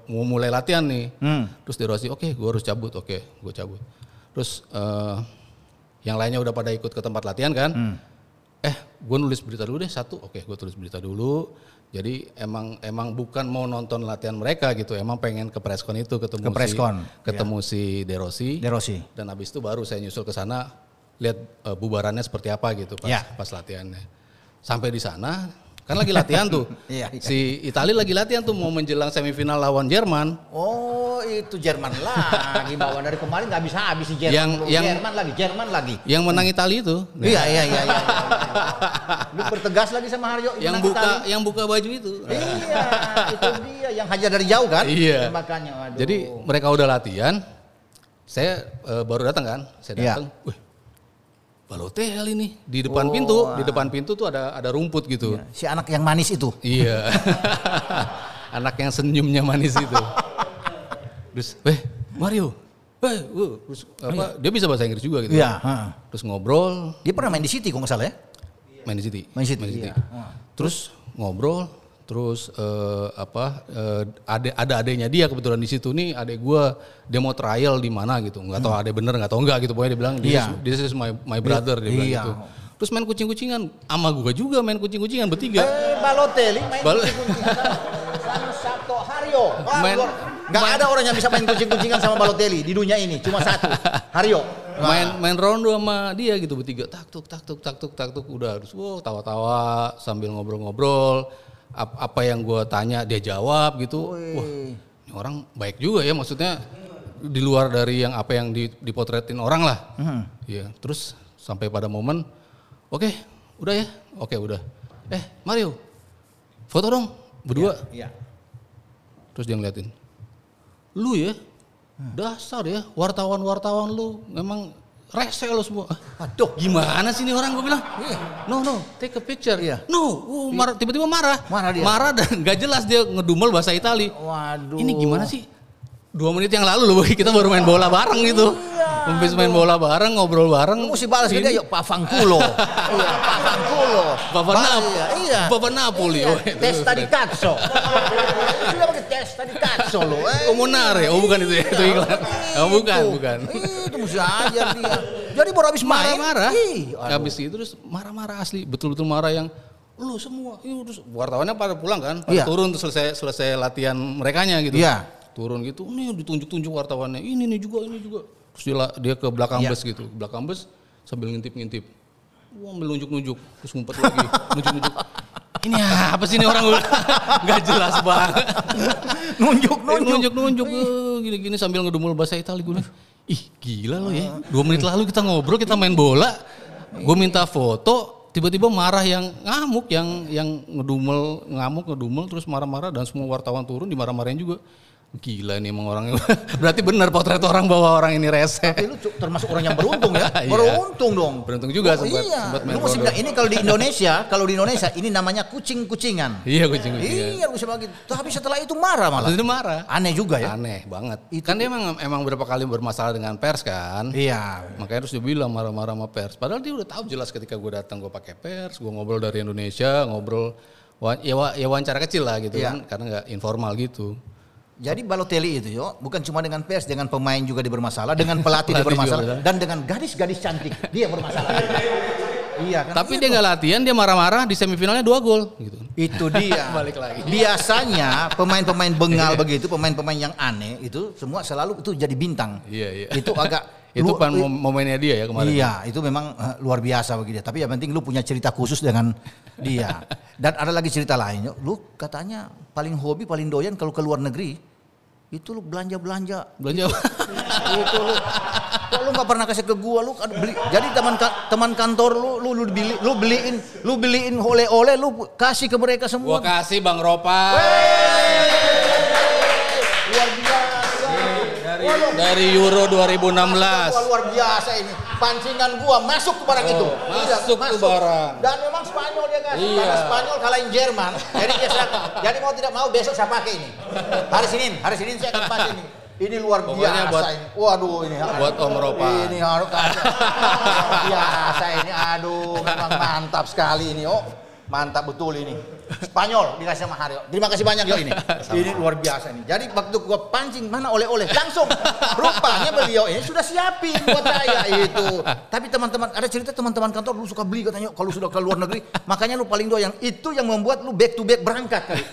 mau mulai latihan nih. Hmm. Terus De Rossi, oke gue harus cabut, oke gue cabut. Terus eh, yang lainnya udah pada ikut ke tempat latihan kan. Hmm. Eh gue nulis berita dulu deh satu, oke gue tulis berita dulu. Jadi emang emang bukan mau nonton latihan mereka gitu, emang pengen ke preskon itu ketemu Ke preskon, si, ketemu si De Rossi. De Rossi. Dan habis itu baru saya nyusul ke sana lihat eh, bubarannya seperti apa gitu pas Ya. pas latihannya. Sampai di sana kan lagi latihan tuh. Iya, iya. Si Italia lagi latihan tuh mau menjelang semifinal lawan Jerman. Oh itu Jerman lagi bawa dari kemarin nggak bisa habis si Jerman. Yang- yang- Jerman lagi, Jerman lagi. Yang menang Italia itu. Iya iya iya. iya, iya. Lu bertegas lagi sama Haryo. yang buka Itali. yang buka baju itu. Iya itu dia yang hajar dari jauh kan. Iya. Makanya. Jadi mereka udah latihan. Saya eh, baru datang kan. Saya Iya. datang. Wih. Balotelli nih di depan pintu, di depan pintu tuh ada ada rumput gitu. si anak yang manis itu. Iya. Anak yang senyumnya manis itu. Terus, "Eh, Mario." Eh, uh, terus apa? Dia bisa bahasa Inggris juga gitu. Iya. ha. Terus ngobrol, Dia pernah main di City kok nggak salah ya. main di City. Main City, iya. Terus ngobrol, terus eh, apa? eh, ada ada adanya dia kebetulan di situ nih, adek gua demo trial di mana gitu. Nggak tahu adek bener nggak tahu enggak gitu. Pokoknya dia bilang Hmm. Iya. this, is- this is my my brother dia bilang Iya. gitu. Terus main kucing-kucingan, ama gua juga main kucing-kucingan bertiga. Eh Balotelli main Bal- kucing-kucingan sama, sama Sato Haryo. Main- luar- nggak ada orang yang bisa main kucing-kucingan sama Balotelli di dunia ini. Cuma satu, Haryo. Wah. main main rondo sama dia gitu bertiga tak tuk tak tuk tak tuk tak tuk udah terus wow tawa-tawa sambil ngobrol-ngobrol apa yang gue tanya dia jawab gitu wah Wih. ini orang baik juga ya maksudnya di luar dari yang apa yang di- dipotretin orang lah Hmm. Iya terus sampai pada momen oke udah ya oke udah eh Mario foto dong berdua Iya. Terus dia ngeliatin, lu ya, dasar ya, wartawan-wartawan lu memang rese lu semua. Aduh. Gimana sih ini orang gue bilang? No no, take a picture. Iya. No, uh, marah, tiba-tiba marah. Marah dia. Marah dan gak jelas dia ngedumel bahasa Itali. Waduh. Ini gimana sih? dua menit yang lalu loh kita baru main bola bareng gitu. Habis main bola bareng, ngobrol bareng. Mesti balas ke dia, yuk Pak Fangkulo. Iya, Pak Fangkulo. Bapak Balas, Nap, iya, Iya. Bapak Napoli. Iya, itu sudah. tadi katso. Sudah pakai tes tadi katso lo. Eh, Komunare, oh bukan itu ya, itu iklan. Oh, bukan, itu. bukan. Itu mesti ajar dia. Jadi baru habis main. Marah-marah. Habis itu terus marah-marah asli, betul-betul marah yang lu semua, iya terus wartawannya pada pulang kan, pada Iya. turun terus selesai selesai latihan merekanya gitu. Iya. Turun gitu, nih ditunjuk-tunjuk wartawannya, ini nih juga, ini juga. Terus dia, dia ke belakang Iya. bus gitu, ke belakang bus sambil ngintip-ngintip. Wah, ambil nunjuk-nunjuk, terus ngumpet lagi, nunjuk-nunjuk. Ini apa sih ini orang nggak jelas banget. Nunjuk, Eh, nunjuk. nunjuk-nunjuk eh, gini-gini sambil ngedumul bahasa Itali gue ih gila lo ya. Dua menit lalu kita ngobrol, kita main bola, gue minta foto, tiba-tiba marah yang ngamuk, yang yang ngedumel, ngamuk, ngedumel, terus marah-marah dan semua wartawan turun dimarah-marahin juga. Gila nih emang orangnya. Berarti benar potret orang bahwa orang ini rese. Tapi lu termasuk orang yang beruntung ya. Iya. beruntung dong. Beruntung juga Oh, sempat- iya. sempat main Lu mesti bilang ini kalau di Indonesia, kalau di Indonesia ini namanya kucing-kucingan. Iya kucing-kucingan. Iya, lu bisa begitu. Tapi setelah itu marah malah. Terus dia marah. Aneh juga ya. Aneh banget. Itu- kan dia emang emang berapa kali bermasalah dengan pers kan. Iya. Makanya terus dia bilang marah-marah sama pers. Padahal dia udah tahu jelas ketika gue datang gue pakai pers, gue ngobrol dari Indonesia, ngobrol ya, ya wawancara kecil lah gitu Iya. kan, karena nggak informal gitu. Jadi Balotelli itu yo bukan cuma dengan pers, dengan pemain juga bermasalah, dengan pelatih Pelatih bermasalah, bermasalah. dan dengan gadis-gadis cantik dia bermasalah. iya kan? Tapi Iya dia nggak latihan, dia marah-marah di semifinalnya dua gol gitu. itu dia. Balik lagi. Biasanya pemain-pemain bengal begitu, pemain-pemain yang aneh itu semua selalu itu jadi bintang. Iya iya. Itu agak itu lu- pan momennya dia ya kemarin. Iya, itu memang eh, luar biasa bagi dia. Tapi yang penting lu punya cerita khusus dengan dia. Dan ada lagi cerita lain, lu katanya paling hobi, paling doyan kalau ke luar negeri itu lu belanja-belanja. Belanja itu lu. Kok lu nggak pernah kasih ke gua? Lu kan beli jadi teman ka- teman kantor lu lu lu beli lu beliin lu beliin oleh-oleh lu kasih ke mereka semua. Gua kasih Bang Ropa luar dari Euro 2016. Wah, luar biasa ini. Pancingan gua masuk ke barang itu. Iya, masuk ke barang. dan memang Spanyol dia kasih Iya. karena Spanyol kalahin Jerman. Jadi dia jadi mau tidak mau besok saya pakai ini. Hari Senin hari Senin saya akan pakai ini. Ini luar Pokoknya biasa buat- ini. Waduh ini buat Om Ropa. ini harus luar biasa ini. Aduh memang mantap sekali ini oh. Mantap betul ini Spanyol dikasih sama Haryo terima kasih banyak yo ini. Ini luar biasa ini. Jadi waktu gua pancing mana oleh-oleh langsung. Rupanya beliau ini sudah siapin buat saya itu. Tapi teman-teman ada cerita teman-teman kantor lu suka beli katanya kalau sudah ke luar negeri makanya lu paling doyan itu yang membuat lu back to back berangkat kali.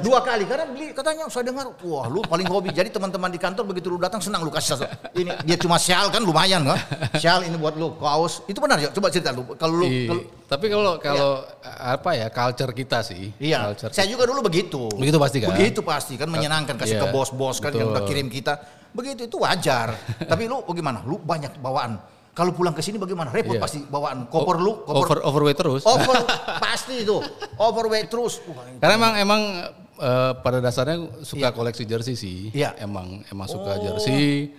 Dua kali karena beli katanya saya dengar wah lu paling hobi. Jadi teman-teman di kantor begitu lu datang senang lu kasih ini dia cuma sial kan lumayan kan? Sial ini buat lu kaos. Itu benar ya coba cerita lu kalau lu Iya. kalau- Tapi kalau kalau apa ya culture kita sih. Iya, culture saya juga dulu begitu. Begitu pasti kan? Begitu pasti kan menyenangkan kasih Iya, ke bos-bos kan yang betul. udah kirim kita. Begitu itu wajar. Tapi lu bagaimana? Lu banyak bawaan. Kalau pulang ke sini bagaimana? Repot Iya. pasti bawaan. Koper lu, koper over overweight terus. over pasti itu. Overweight terus. Wah. Karena emang emang eh, pada dasarnya suka koleksi jersey sih. Iya. Emang emang suka Oh. jersey.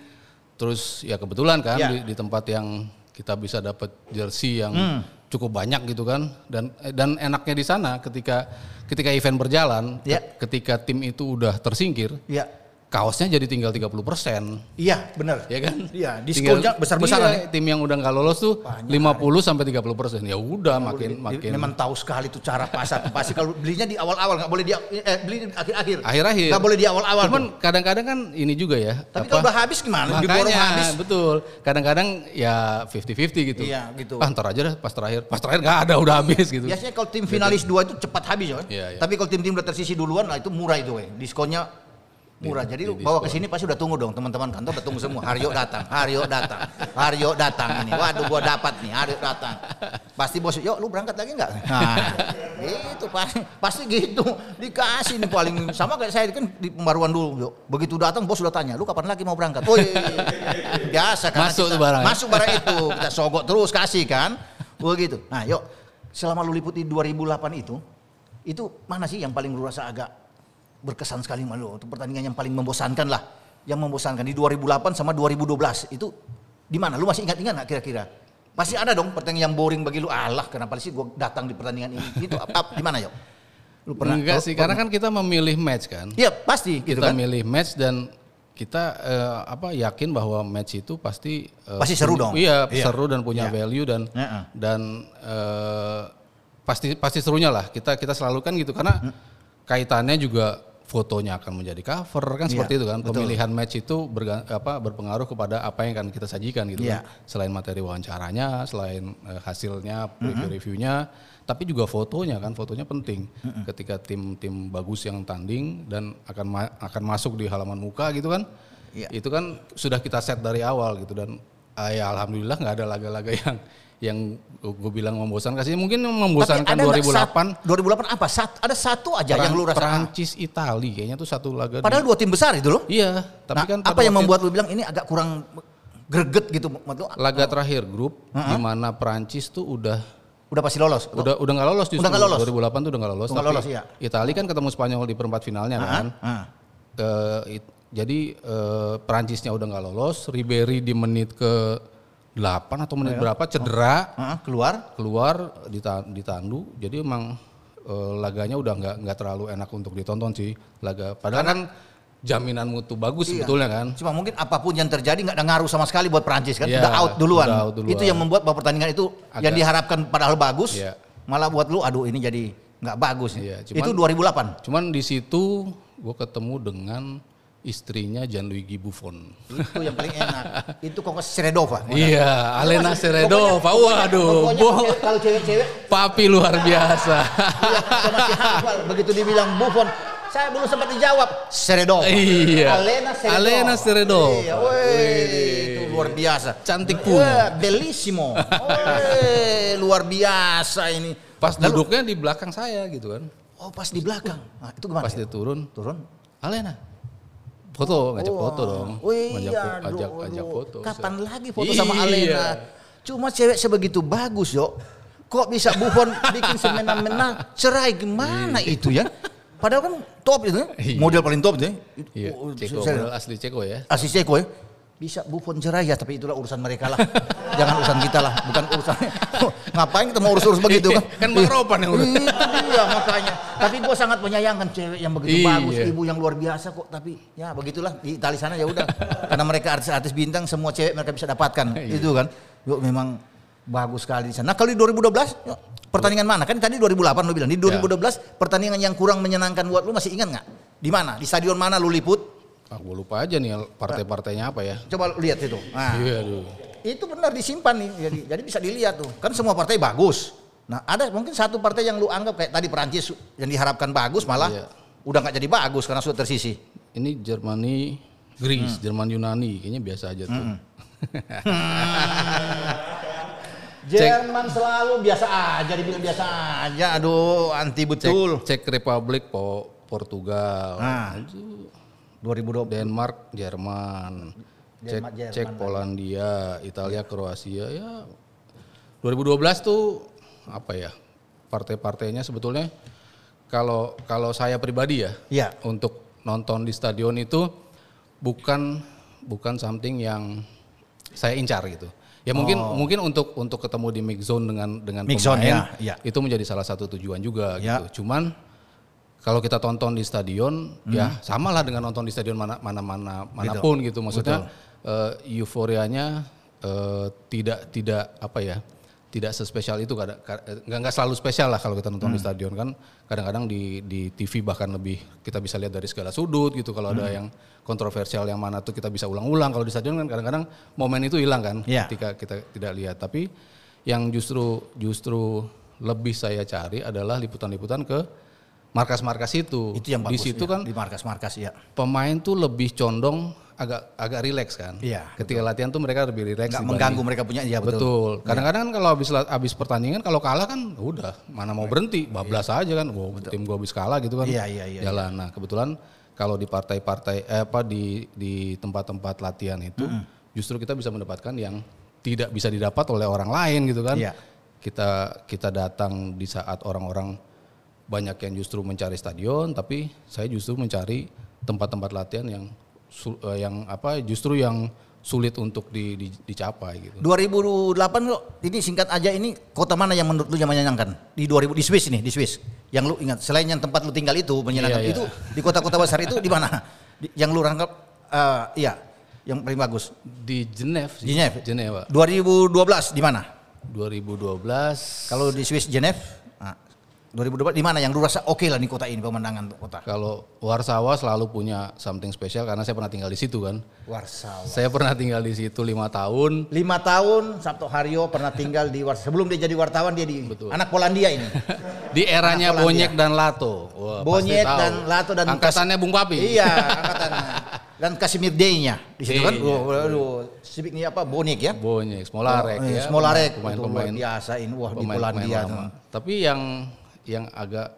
Terus ya kebetulan kan Iya. di, di tempat yang kita bisa dapat jersey yang Hmm. Cukup banyak gitu kan dan eh, dan enaknya di sana ketika ketika event berjalan Iya. ke- ketika tim itu udah tersingkir Iya. Kaosnya jadi tinggal 30 persen Iya, benar. ya kan? Iya, diskonnya besar-besaran iya, tim yang udah nggak lolos tuh 50 sampai 30 persen. Ya udah makin Di- makin Memang tahu sekali tuh cara pasar. Pasti kalau belinya di awal-awal nggak boleh di eh, beli di akhir-akhir. akhir-akhir. Nggak boleh di awal-awal. Cuman kadang-kadang kan ini juga ya. Tapi apa, kalau udah habis gimana? Makanya habis. betul. Kadang-kadang ya 50-50 gitu. Iya, gitu. Ah, ntar aja deh pas terakhir. Pas terakhir nggak ada udah habis gitu. Biasanya kalau tim finalis dua itu cepat habis ya. Iya, iya. Tapi kalau tim-tim udah tersisi duluan, nah itu murah itu, we. diskonnya murah. Jadi lu di bawa ke sini pasti udah tunggu dong teman-teman kantor udah tunggu semua. Haryo datang, Haryo datang, Haryo datang ini. Waduh gua dapat nih, Haryo datang. Pasti bos, yuk lu berangkat lagi nggak? Nah, itu pasti, pasti gitu. Dikasih nih paling sama kayak saya kan di pembaruan dulu. Yuk. Begitu datang bos sudah tanya, lu kapan lagi mau berangkat? Oh biasa kan. Masuk tuh barang. Masuk barang itu, kita sogok terus kasih kan. Begitu. Nah, yuk selama lu liputi 2008 itu, itu mana sih yang paling lu rasa agak berkesan sekali malu untuk pertandingan yang paling membosankan lah. Yang membosankan di 2008 sama 2012 itu di mana? Lu masih ingat-ingat nggak kira-kira? Pasti ada dong pertandingan yang boring bagi lu. Allah, kenapa sih gua datang di pertandingan ini? Itu apa, di mana yuk? Lu Enggak sih, karena kan kita memilih match kan. Iya, pasti gitu Kita kan. milih match dan kita eh, apa yakin bahwa match itu pasti eh, Pasti seru punya- dong. Iya, Iya. seru dan punya Iya. value dan Heeh. dan eh, pasti pasti serunya lah. Kita kita selalu kan gitu karena kaitannya juga fotonya akan menjadi cover kan Iya, seperti itu kan. betul. Pemilihan match itu berga- apa berpengaruh kepada apa yang akan kita sajikan gitu Iya. kan. Selain materi wawancaranya, selain eh, hasilnya, Mm-hmm. review-reviewnya, tapi juga fotonya kan. Fotonya penting. Ketika tim-tim bagus yang tanding dan akan ma- akan masuk di halaman muka gitu kan. Iya. Itu kan sudah kita set dari awal gitu dan ah, ya alhamdulillah nggak ada laga-laga yang yang gue bilang membosankan sih mungkin membosankan Tapi ada nggak 2008 sat- 2008 apa? Sat, ada satu aja yang lu rasa. Prancis Itali kayaknya tuh satu laga di- Padahal dua tim besar itu loh. iya tapi Nah, kan apa yang membuat lu bilang ini agak kurang greget gitu laga terakhir grup di mana Prancis tuh udah Udah pasti lolos. Udah udah nggak lolos justru Udah nggak lolos. 2008 tuh udah nggak lolos Udah tapi lolos, iya. Itali kan ketemu Spanyol di perempat finalnya kan Ah. Eh, it- jadi eh, Perancisnya udah nggak lolos Ribery di menit ke 8 atau Oh, menit iya. berapa cedera Ah, keluar. keluar dita- ditandu jadi emang eh, laganya udah nggak nggak terlalu enak untuk ditonton sih laga padahal kan jaminan mutu bagus Iya. sebetulnya kan Cuma mungkin apa pun yang terjadi nggak ada ngaruh sama sekali buat Prancis kan. Iya, udah out duluan. udah out duluan. Itu yang membuat bahwa pertandingan itu yang Agak- diharapkan padahal bagus. Iya. Malah buat lu aduh ini jadi nggak bagus. Iya, itu cuman- 2008. cuman di situ gue ketemu dengan istrinya Gianluigi Buffon Itu yang paling enak. itu kok Seredova. iya Alena Seredova waduh Pokoknya kalau cewek-cewek papi luar biasa Iya. Begitu dibilang Buffon, saya belum sempat dijawab. Seredova. Iya. Alena Seredova. Alena Seredova. Iya, weh, itu luar biasa. Cantik pun. Wah, bellissimo. Weh, luar biasa ini. pas Lalu- duduknya di belakang saya gitu kan Oh, pas di belakang. Nah, itu gimana? pas dia turun turun. Alena foto ngajak foto dong ngajak iya, fo- ajak aduh, ajak foto Kapan Saya- lagi foto sama Iya. Alena? Cuma cewek sebegitu bagus, yo. Kok bisa Buffon bikin semena-mena cerai gimana itu ya? Padahal kan top itu ya. Iya. Model paling top itu ya. iya Oh, Ceko model asli Ceko ya Asli Ceko ya. Bisa Buffon cerai ya, tapi itulah urusan mereka lah. Jangan urusan kita lah, bukan urusan. Ngapain kita mau urus-urus begitu kan? Kan Bang Ropan yang urus. Itu dia makanya. Tapi gue sangat menyayangkan cewek yang begitu Iya. bagus, ibu yang luar biasa kok. Tapi ya begitulah di Itali sana ya udah. Karena mereka artis-artis bintang, semua cewek mereka bisa dapatkan. Iya. Itu kan. Yuk memang bagus sekali di sana. Nah kalau di 2012, yuk, pertandingan mana? Kan tadi 2008 lu bilang. Di 2012 pertandingan yang kurang menyenangkan buat lu masih ingat nggak? Di mana? Di stadion mana lu liput? Ah gue lupa aja nih partai-partainya apa ya Coba lihat itu. Nah, iya aduh itu benar disimpan nih. Jadi, jadi bisa dilihat tuh. Kan semua partai bagus. Nah, ada mungkin satu partai yang lu anggap kayak tadi Perancis yang diharapkan bagus malah Iya. udah nggak jadi bagus karena sudah tersisi. ini Jermani Greece Jerman Yunani kayaknya biasa aja tuh Jerman selalu biasa aja dibilang biasa aja. Aduh, anti betul. Cek Republik po Portugal Nah. Itu 2020. Denmark Jerman Cek, Jerman Cek. Polandia Italia Kroasia ya 2012 tuh apa ya partai-partainya sebetulnya kalau kalau saya pribadi ya Iya. untuk nonton di stadion itu bukan bukan something yang saya incar gitu. Ya mungkin mungkin untuk untuk ketemu di mix zone dengan dengan Oh. Mix zone, pemain ya, ya. itu menjadi salah satu tujuan juga Ya. gitu. Cuman kalau kita tonton di stadion ya samalah dengan nonton di stadion mana mana mana mana pun gitu. Maksudnya eh, euforianya eh, tidak tidak apa ya? tidak sespesial itu kadang nggak nggak selalu spesial lah kalau kita nonton di stadion kan. Kadang-kadang di di TV bahkan lebih kita bisa lihat dari segala sudut gitu. Kalau ada yang kontroversial yang mana tuh kita bisa ulang-ulang. Kalau di stadion kan kadang-kadang momen itu hilang kan Iya. ketika kita tidak lihat. Tapi yang justru justru lebih saya cari adalah liputan-liputan ke markas-markas itu Itu yang di bagus. situ ya, kan di markas-markas ya. pemain tuh lebih condong agak agak rileks kan Iya, ketika latihan tuh mereka lebih rileks dibanding- mengganggu mereka punya ya betul. Betul. Kadang-kadang kan kalau habis habis pertandingan kalau kalah kan udah mana mau berhenti, bablas aja kan. Wow, tim gua habis kalah gitu kan. Iya, iya, iya, Jalan. Nah, kebetulan kalau di partai-partai eh, apa di di tempat-tempat latihan itu justru kita bisa mendapatkan yang tidak bisa didapat oleh orang lain gitu kan. Iya. Kita kita datang di saat orang-orang banyak yang justru mencari stadion, tapi saya justru mencari tempat-tempat latihan yang eh, yang apa justru yang sulit untuk di- di- dicapai gitu. 2008 lo ini singkat aja ini kota mana yang menurut lu yang menyenangkan di 2000 di Swiss ini di Swiss yang lu ingat selain yang tempat lu tinggal itu menyenangkan Iya, iya. itu di kota-kota besar itu di mana Di- yang lu rangkap eh, iya, yang paling bagus. Di Geneva. Geneva. Geneva. 2012 di mana? 2012. Kalau di Swiss Geneva, nah, 2012 di mana yang lu rasa oke lah di kota ini pemandangan untuk kota? Kalau Warsawa selalu punya something spesial karena saya pernah tinggal di situ kan. Warsawa. Saya pernah tinggal di situ lima tahun. Lima tahun Sabto Haryo pernah tinggal di Warsawa. Sebelum dia jadi wartawan dia di anak Polandia ini. Di eranya. Bonyek dan Lato. Wah, tahu. dan Lato dan angkatannya Bung Papi. Iya, angkatannya. Dan Kasimir Day-nya di situ kan. Iya. Civic ini apa? Bonik ya? Bonyek, Smolarek Oh, eh, ya. Smolarek, pemain-pemain biasa ini. Wah, di pemain-pemain Polandia. lama. Tapi yang yang agak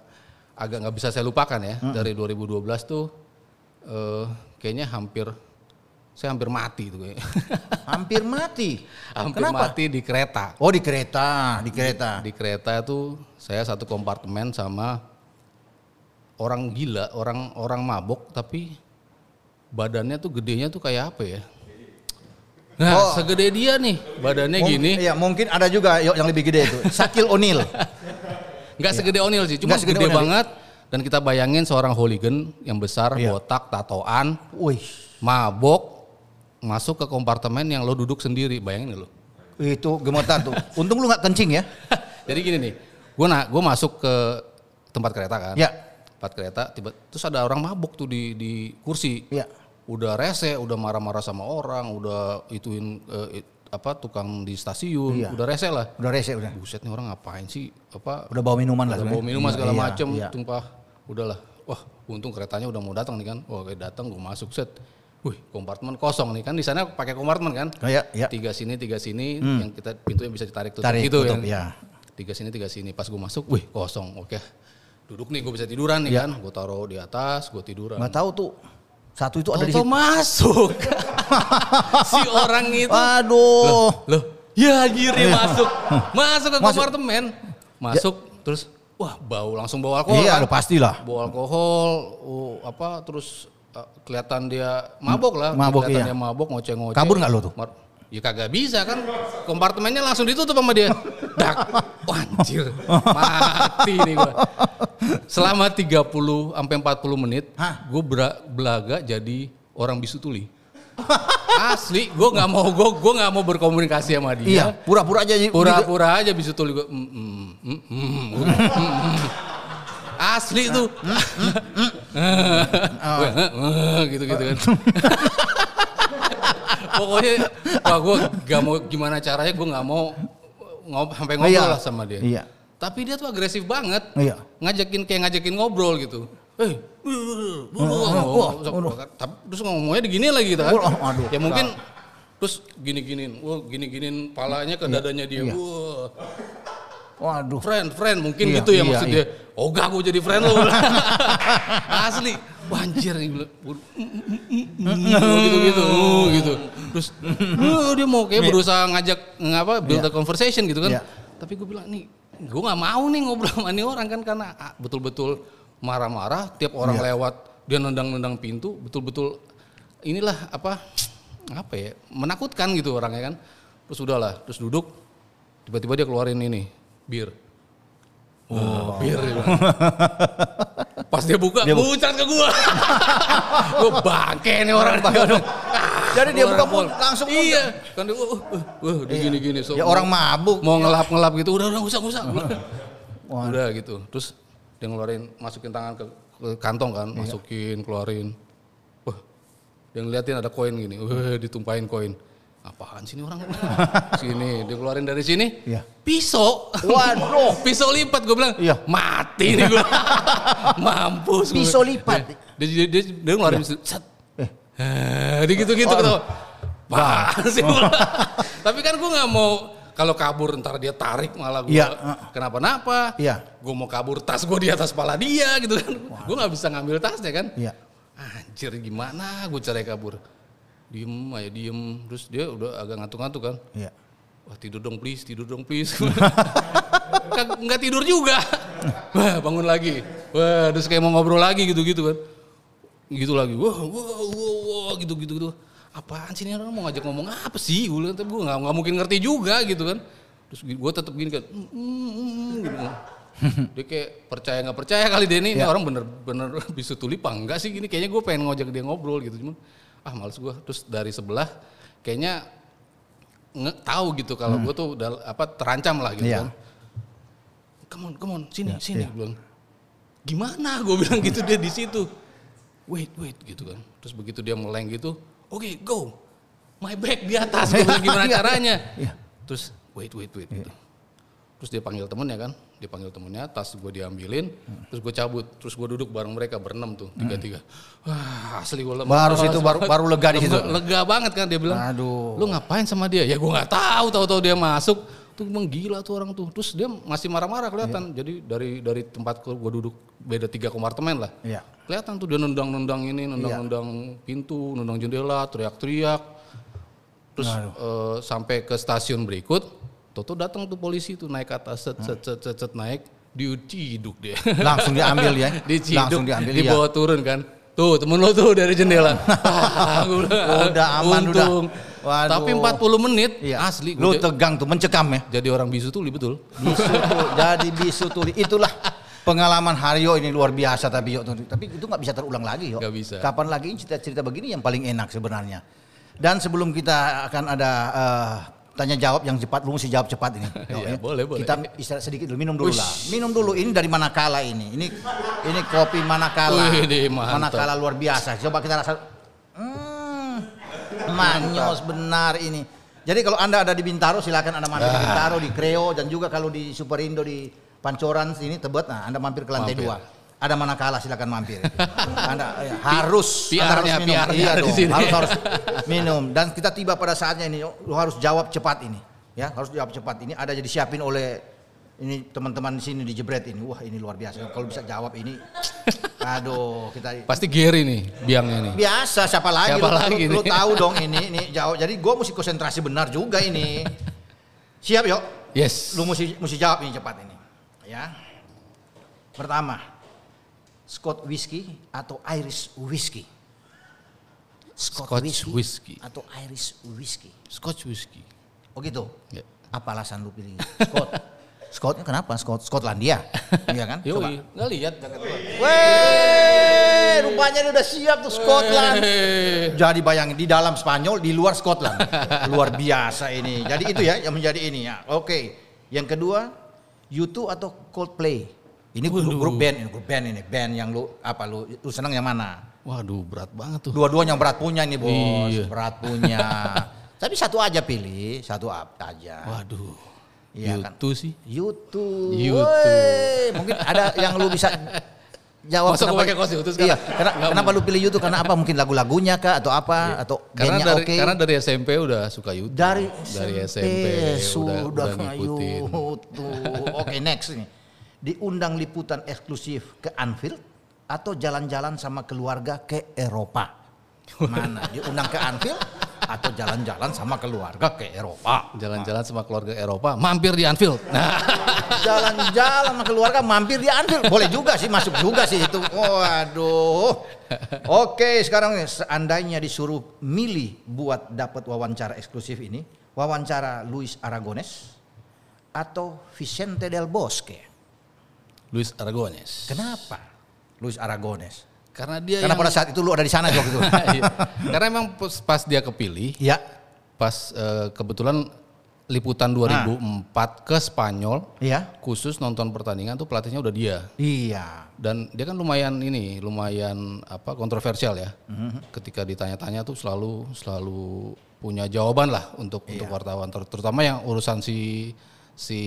agak nggak bisa saya lupakan ya Hmm. dari 2012 tuh eh, kayaknya hampir saya hampir mati tuh. Hampir mati. hampir Kenapa? mati di kereta. Oh, di kereta, di kereta. Di kereta tuh saya satu kompartemen sama orang gila, orang orang mabok tapi badannya tuh gedenya tuh kayak apa ya? Nah, Oh. segede dia nih, badannya Mung- gini. Iya, mungkin ada juga yang lebih gede itu. Sakil O'Neal. Nggak segede O'Neal sih, cuma segede gede O'Neal. banget. Dan kita bayangin seorang hooligan yang besar, Iya. botak, tatoan, Wih, mabok, masuk ke kompartemen yang lo duduk sendiri. Bayangin lo. itu gemetar tuh. Untung lu nggak kencing ya. Jadi gini nih, gue na gue masuk ke tempat kereta kan. Ya. Tempat kereta, tiba terus ada orang mabuk tuh di di kursi. Iya. Udah rese, udah marah-marah sama orang, udah ituin it- apa tukang di stasiun, Iya. udah rese lah. Udah rese udah. Buset nih orang ngapain sih? Apa Udah bawa minuman lah. Udah bawa minuman segala Iya, macem, iya. tumpah. Udahlah. Wah, untung keretanya udah mau datang nih kan. Wah, kayak datang gue masuk set. Wih, kompartemen kosong nih kan di sana pakai kompartemen kan. Oh, iya, iya. Tiga sini, tiga sini, yang kita pintunya bisa ditarik tutup Tarik, gitu tutup, ya. Tiga sini, tiga sini. Pas gue masuk, wih kosong. Oke, duduk nih gue bisa tiduran nih Iya. kan. Gue taruh di atas, gue tiduran. Nggak tahu tuh. Satu itu ada di Tau-tau situ. masuk. si orang itu. Aduh. Loh, ya anjir dia masuk. Masuk ke Masuk. kompartemen. Masuk terus wah bau langsung bau alkohol Iya, kan. pastilah. Bau alkohol, oh, apa terus uh, kelihatan dia mabok lah. Mabok, kelihatan iya. dia mabok ngoceh-ngoceh. Kabur nggak lo tuh? Mar- Ya kagak bisa kan. Kompartemennya langsung ditutup sama dia. Dak. Anjir. Mati nih gua. Selama 30 sampai 40 menit, gue belaga jadi orang bisu tuli. Asli, gue nggak mau gue gue nggak mau berkomunikasi sama dia. Iya, pura-pura aja. Pura-pura aja bisu tuli gue. Mm, mm, mm, mm, mm, mm. Asli tuh. Gitu-gitu kan. Pokoknya, wah gue gak mau gimana caranya gue nggak mau ngob sampai ngobrol Iya. lah sama dia. Iya. Tapi dia tuh agresif banget. Iya. Ngajakin kayak ngajakin ngobrol gitu. Eh, tapi terus ngomongnya digini lagi gitu kan. Aduh. Ya mungkin terus gini-giniin, wah gini-giniin palanya ke dadanya dia. Iya. Wah, Waduh. friend, friend mungkin Iya, gitu ya iya, maksud iya. dia. Oh gak gue jadi friend lo. Asli. Wah anjir nih gua- gua- gitu-gitu gitu. Terus "Oh, dia mau kayak berusaha ngajak ngapa build a conversation gitu kan. Iya. Tapi gue bilang nih gue nggak mau nih ngobrol sama nih orang kan karena ah, betul-betul marah-marah tiap orang Iya. lewat dia nendang-nendang pintu betul-betul inilah apa apa ya menakutkan gitu orangnya kan. Terus udahlah, terus duduk tiba-tiba dia keluarin ini bir. Oh, bir dia bilang. Pas dia buka, Dia bu- muncrat ke gua. gua bangke nih orang. Jadi dia Orang buka pun langsung Iya. Kan dia, wah, wah, wah, dia gini-gini. So, Ya orang mabuk. mau ngelap-ngelap gitu, udah udah usah usah. Udah gitu. Terus dia ngeluarin, masukin tangan ke, ke kantong kan, Iya. masukin, keluarin. Wah, dia ngeliatin ada koin gini, wah ditumpahin koin. Apaan sih ini orang? sini, dia keluarin dari sini. Iya. Pisau. Waduh. pisau lipat gue bilang. Iya. Mati nih gue. Mampus. gua. Pisau lipat. Dia, dia, dia, dia ngeluarin set. Eh. Eh, dia gitu-gitu Oh. Apaan sih? Tapi kan gue nggak mau kalau kabur ntar dia tarik malah gue uh. kenapa-napa. Iya. Gue mau kabur tas gue di atas kepala dia gitu kan. Gue nggak bisa ngambil tasnya kan. Iya. Anjir gimana gue cara kabur. Diem aja diem. Terus dia udah agak ngantuk-ngantuk kan. Iya. Wah tidur dong please, tidur dong please. Nggak tidur juga. Wah bangun lagi. Wah terus kayak mau ngobrol lagi gitu-gitu kan. Gitu lagi. Wah wah wah, wah gitu-gitu gitu. Apaan sih ini orang mau ngajak ngomong apa sih? Gue bilang, tapi gue nggak nggak mungkin ngerti juga gitu kan. Terus gue tetap gini kan. "Mm, mm, mm," gitu. Dia kayak percaya nggak percaya kali dia ini, ini Ya. orang bener-bener bisa tuli apa enggak sih gini. Kayaknya gue pengen ngajak dia ngobrol gitu. Cuman ah males gue terus dari sebelah kayaknya nge tahu gitu kalau gue tuh udah apa terancam lah gitu Iya. kan. Come on come on sini sini Gua bilang. Gimana? Gue bilang gitu dia di situ. Wait wait gitu kan. Terus begitu dia meleng gitu oke go. My back di atas. Gue bilang gimana Iya. caranya? Iya. terus wait wait wait gitu. terus dia panggil temennya kan dia panggil temennya tas gue diambilin terus gue cabut. Terus gue duduk bareng mereka berenam tuh tiga tiga wah asli gue lemas Baru situ, baru- baru lega di situ. lega banget kan dia bilang. Aduh. lu ngapain sama dia? Ya gue nggak tahu tahu-tahu dia masuk. Tuh emang gila tuh orang tuh. Terus dia masih marah-marah kelihatan. Iya. jadi dari dari tempat gue duduk beda tiga kompartemen lah. Iya. kelihatan tuh dia nendang-nendang ini nendang-nendang pintu nendang jendela teriak-teriak. Terus eh, sampai ke stasiun berikut Toto datang tuh polisi tuh naik ke atas set set set set, set naik diciduk dia Langsung diambil ya. diciduk Langsung diambil ya. dibawa turun kan tuh temen lo tuh dari jendela Udah aman, udah. untung. Waduh. tapi 40 menit Iya. asli Lu tegang tuh, mencekam ya. jadi orang bisu tuh betul Bisu tuh, jadi bisu tuli. Itulah pengalaman Haryo ini luar biasa tapi yo. Tapi itu nggak bisa terulang lagi yo. Nggak bisa. Kapan lagi cerita-cerita begini yang paling enak sebenarnya. Dan sebelum kita akan ada eh, tanya jawab yang cepat, lu mesti jawab cepat ini. Yo, ya. boleh, boleh. Kita istirahat sedikit dulu, minum dulu Uish. lah. Minum dulu. Ini dari Manakala ini. Ini ini kopi Manakala. Wih, mantap. Manakala luar biasa. Coba kita rasa. Hmm, manyos benar ini. Jadi kalau anda ada di Bintaro silakan anda mampir Ah. di Bintaro di Kreo dan juga kalau di Superindo di Pancoran sini Tebet, nah anda mampir ke lantai Mampir. dua. Ada Manakala silakan mampir. anda ya, harus anda harus minum. PR-nya iya dong, sini. harus harus minum dan kita tiba pada saatnya ini lu harus jawab cepat ini. Ya, harus jawab cepat. Ini ada jadi siapin oleh ini teman-teman di sini di Jebret ini. Wah, ini luar biasa. Kalau bisa jawab ini aduh, kita pasti Gary nih biangnya nih Biasa siapa lagi? Siapa lu, lagi lu, lu tahu dong ini ini jawab. Jadi gua mesti konsentrasi benar juga ini. Siap yuk. yes Lu mesti mesti jawab ini cepat ini. Ya. Pertama, Scott whiskey atau Irish whiskey? Scott Scotch whiskey. atau Irish whiskey? Scotch whiskey Oh gitu. Ya. Apa alasan lu pilih Scott? Scottnya kenapa? Scott Skotlandia, iya kan? Coba. Yoi, nggak lihat Weh, rupanya dia udah siap tuh Scotland. Jadi bayangin di dalam Spanyol, di luar Scotland. Luar biasa ini. Jadi itu ya yang menjadi ini ya. Oke. Yang kedua, U2 atau Coldplay? Ini grup, Waduh. grup band ini, grup band ini, band yang lu apa lu lu senang yang mana? waduh berat banget tuh Dua-duanya yang berat punya nih, Bos. Iya. Berat punya. Tapi satu aja pilih, satu aja. waduh Iya kan? YouTube sih YouTube. YouTube. Mungkin ada yang lu bisa jawab Masa gua pakai kaos YouTube sekarang? Iya, karena, Nggak kenapa lu pilih YouTube? Karena apa? Mungkin lagu-lagunya kah atau apa? Atau karena dari oke? karena dari SMP udah suka YouTube dari, dari SMP sudah, udah, udah ngikutin YouTube. Oke, next ini. Diundang liputan eksklusif ke Anfield atau jalan-jalan sama keluarga ke Eropa? Mana? Diundang ke Anfield atau jalan-jalan sama keluarga ke Eropa? jalan-jalan sama keluarga Eropa mampir di Anfield. Nah. Jalan-jalan sama keluarga mampir di Anfield. Boleh juga sih masuk juga sih itu. Waduh. Oke sekarang seandainya disuruh milih buat dapat wawancara eksklusif ini wawancara Luis Aragones atau Vicente del Bosque Luis Aragones. Kenapa? Luis Aragones. Karena dia karena yang- pada saat itu lu ada di sana waktu itu. Iya. karena emang pas, pas dia kepilih ya. pas eh, kebetulan liputan 2004 ke Spanyol iya khusus nonton pertandingan tuh pelatihnya udah dia. Iya. Dan dia kan lumayan ini lumayan apa kontroversial ya. Mhm. ketika ditanya-tanya tuh selalu selalu punya jawaban lah untuk untuk Iya. wartawan. Ter- terutama yang urusan si si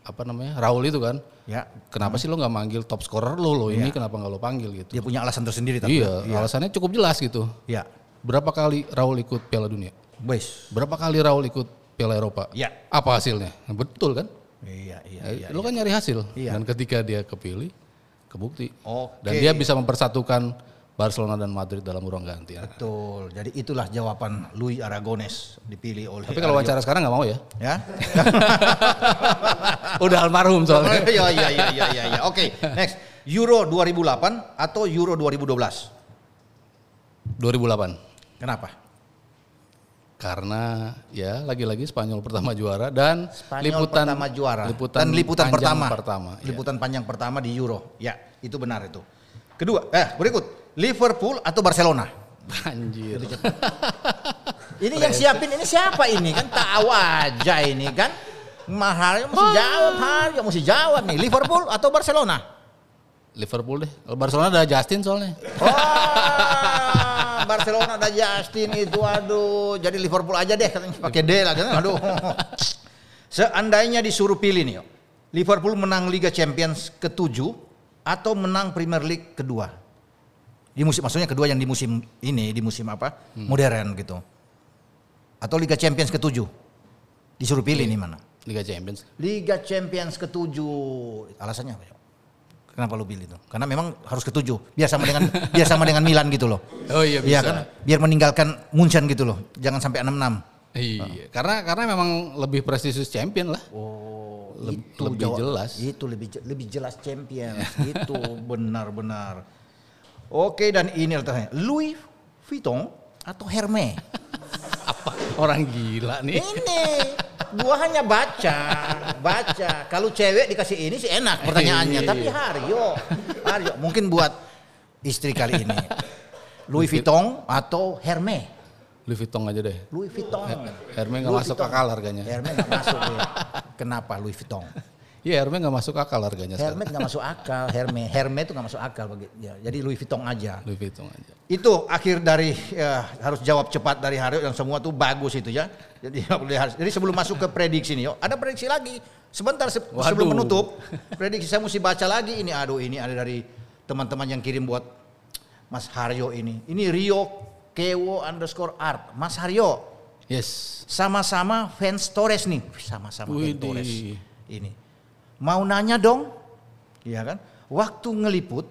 apa namanya Raul itu kan? Ya. Kenapa sih lo nggak manggil top scorer lo? Lo ini Iya. kenapa nggak lo panggil gitu? Dia punya alasan tersendiri tapi. Iya alasannya cukup jelas gitu. Ya. Berapa kali Raul ikut Piala Dunia? Wes. Berapa kali Raul ikut Piala Eropa? Ya. Apa hasilnya? Nah, betul kan? Iya iya Eh, iya lo kan nyari hasil. Iya. dan ketika dia kepilih kebukti. Oke. dan dia bisa mempersatukan Barcelona dan Madrid dalam ruang ganti. Ya. Betul. Jadi itulah jawaban Luis Aragones dipilih oleh Tapi kalau wawancara sekarang nggak mau ya? ya. Udah almarhum soalnya. Iya iya iya iya iya. iya. Oke, next. Euro 2008 atau Euro 2012? 2008. Kenapa? Karena ya lagi-lagi Spanyol pertama juara dan Spanyol liputan pertama juara liputan dan liputan panjang pertama. pertama. ya. Liputan panjang pertama di Euro. Ya, itu benar itu. Kedua, eh berikut. Liverpool atau Barcelona? Anjir. Ini yang siapin ini siapa ini kan tahu aja ini kan. Mahal mesti jawab Haryo mesti jawab nih Liverpool atau Barcelona? Liverpool deh. Kalau Barcelona ada Justin soalnya. Oh, Barcelona ada Justin itu aduh. Jadi Liverpool aja deh katanya pakai D lah kan. Aduh. Seandainya disuruh pilih nih, Liverpool menang Liga Champions ketujuh atau menang Premier League kedua. Di musim maksudnya kedua yang di musim ini, di musim apa? Modern gitu. Atau Liga Champions ketujuh. Disuruh pilih nih mana? Liga Champions. Liga Champions ketujuh. Alasannya apa? Kenapa lu pilih itu? Karena memang harus ketujuh. Biar sama dengan biar sama dengan Milan gitu loh. Oh iya Iya bisa. kan? Biar meninggalkan Munchen gitu loh. Jangan sampai 6-6. Iya, karena karena memang lebih prestisius champion lah. Oh, Leb- itu lebih jawab- jelas. Itu lebih lebih jelas champion. itu benar-benar. Oke dan ini letaknya Louis Vuitton atau Hermes? Apa? Orang gila nih. ini gua hanya baca, baca. Kalau cewek dikasih ini sih enak pertanyaannya, Iya. tapi Haryo, Haryo mungkin buat istri kali ini. Louis Vuitton atau Hermes? Louis Vuitton aja deh. Louis Vuitton. Hermes nggak masuk akal harganya. Hermes nggak masuk. ya. Kenapa Louis Vuitton? Iya, Hermes nggak masuk akal harganya. Hermes nggak masuk akal. Hermes, Hermes itu nggak masuk akal bagi. Ya, jadi Louis Vuitton aja. Louis Vuitton aja. Itu akhir dari ya, harus jawab cepat dari Haryo yang semua tuh bagus itu ya. Jadi harus. Jadi sebelum masuk ke prediksi nih, yuk, ada prediksi lagi. Sebentar se- Waduh. sebelum menutup, prediksi saya mesti baca lagi ini. Aduh, ini ada dari teman-teman yang kirim buat Mas Haryo ini. Ini Rio Kewo underscore art. Mas Haryo, Yes. sama-sama fans Torres nih. Sama-sama fans. Torres. Ini. Mau nanya dong, iya kan? Waktu ngeliput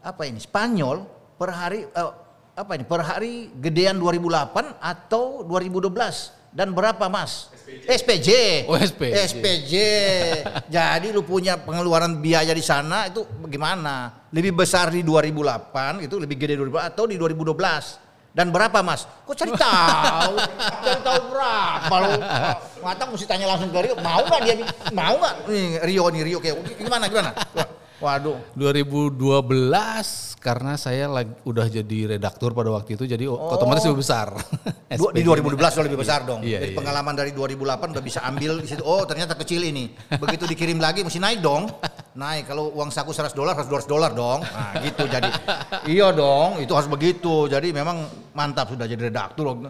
apa ini Spanyol per hari eh, apa ini per hari gedean 2008 atau 2012 dan berapa mas? SPJ. Oh, SPJ. SPJ. Jadi lu punya pengeluaran biaya di sana itu bagaimana? Lebih besar di 2008 itu lebih gede 2008 atau di 2012? Dan berapa mas? Kok cari tahu? cari tahu berapa lu? Mata mesti tanya langsung ke Rio. Mau nggak dia? Mau nggak? Nih Rio nih Rio kayak gimana gimana? Waduh. 2012 karena saya lagi, udah jadi redaktur pada waktu itu jadi Oh. otomatis lebih besar. Du- di 2012 udah lebih besar dong. Iya, Jadi iya. pengalaman dari 2008 udah bisa ambil di situ. Oh ternyata kecil ini. Begitu dikirim lagi mesti naik dong. Naik kalau uang saku 100 dolar harus 200 dolar dong. Nah gitu jadi. Iya dong itu harus begitu. Jadi memang mantap sudah jadi redaktur.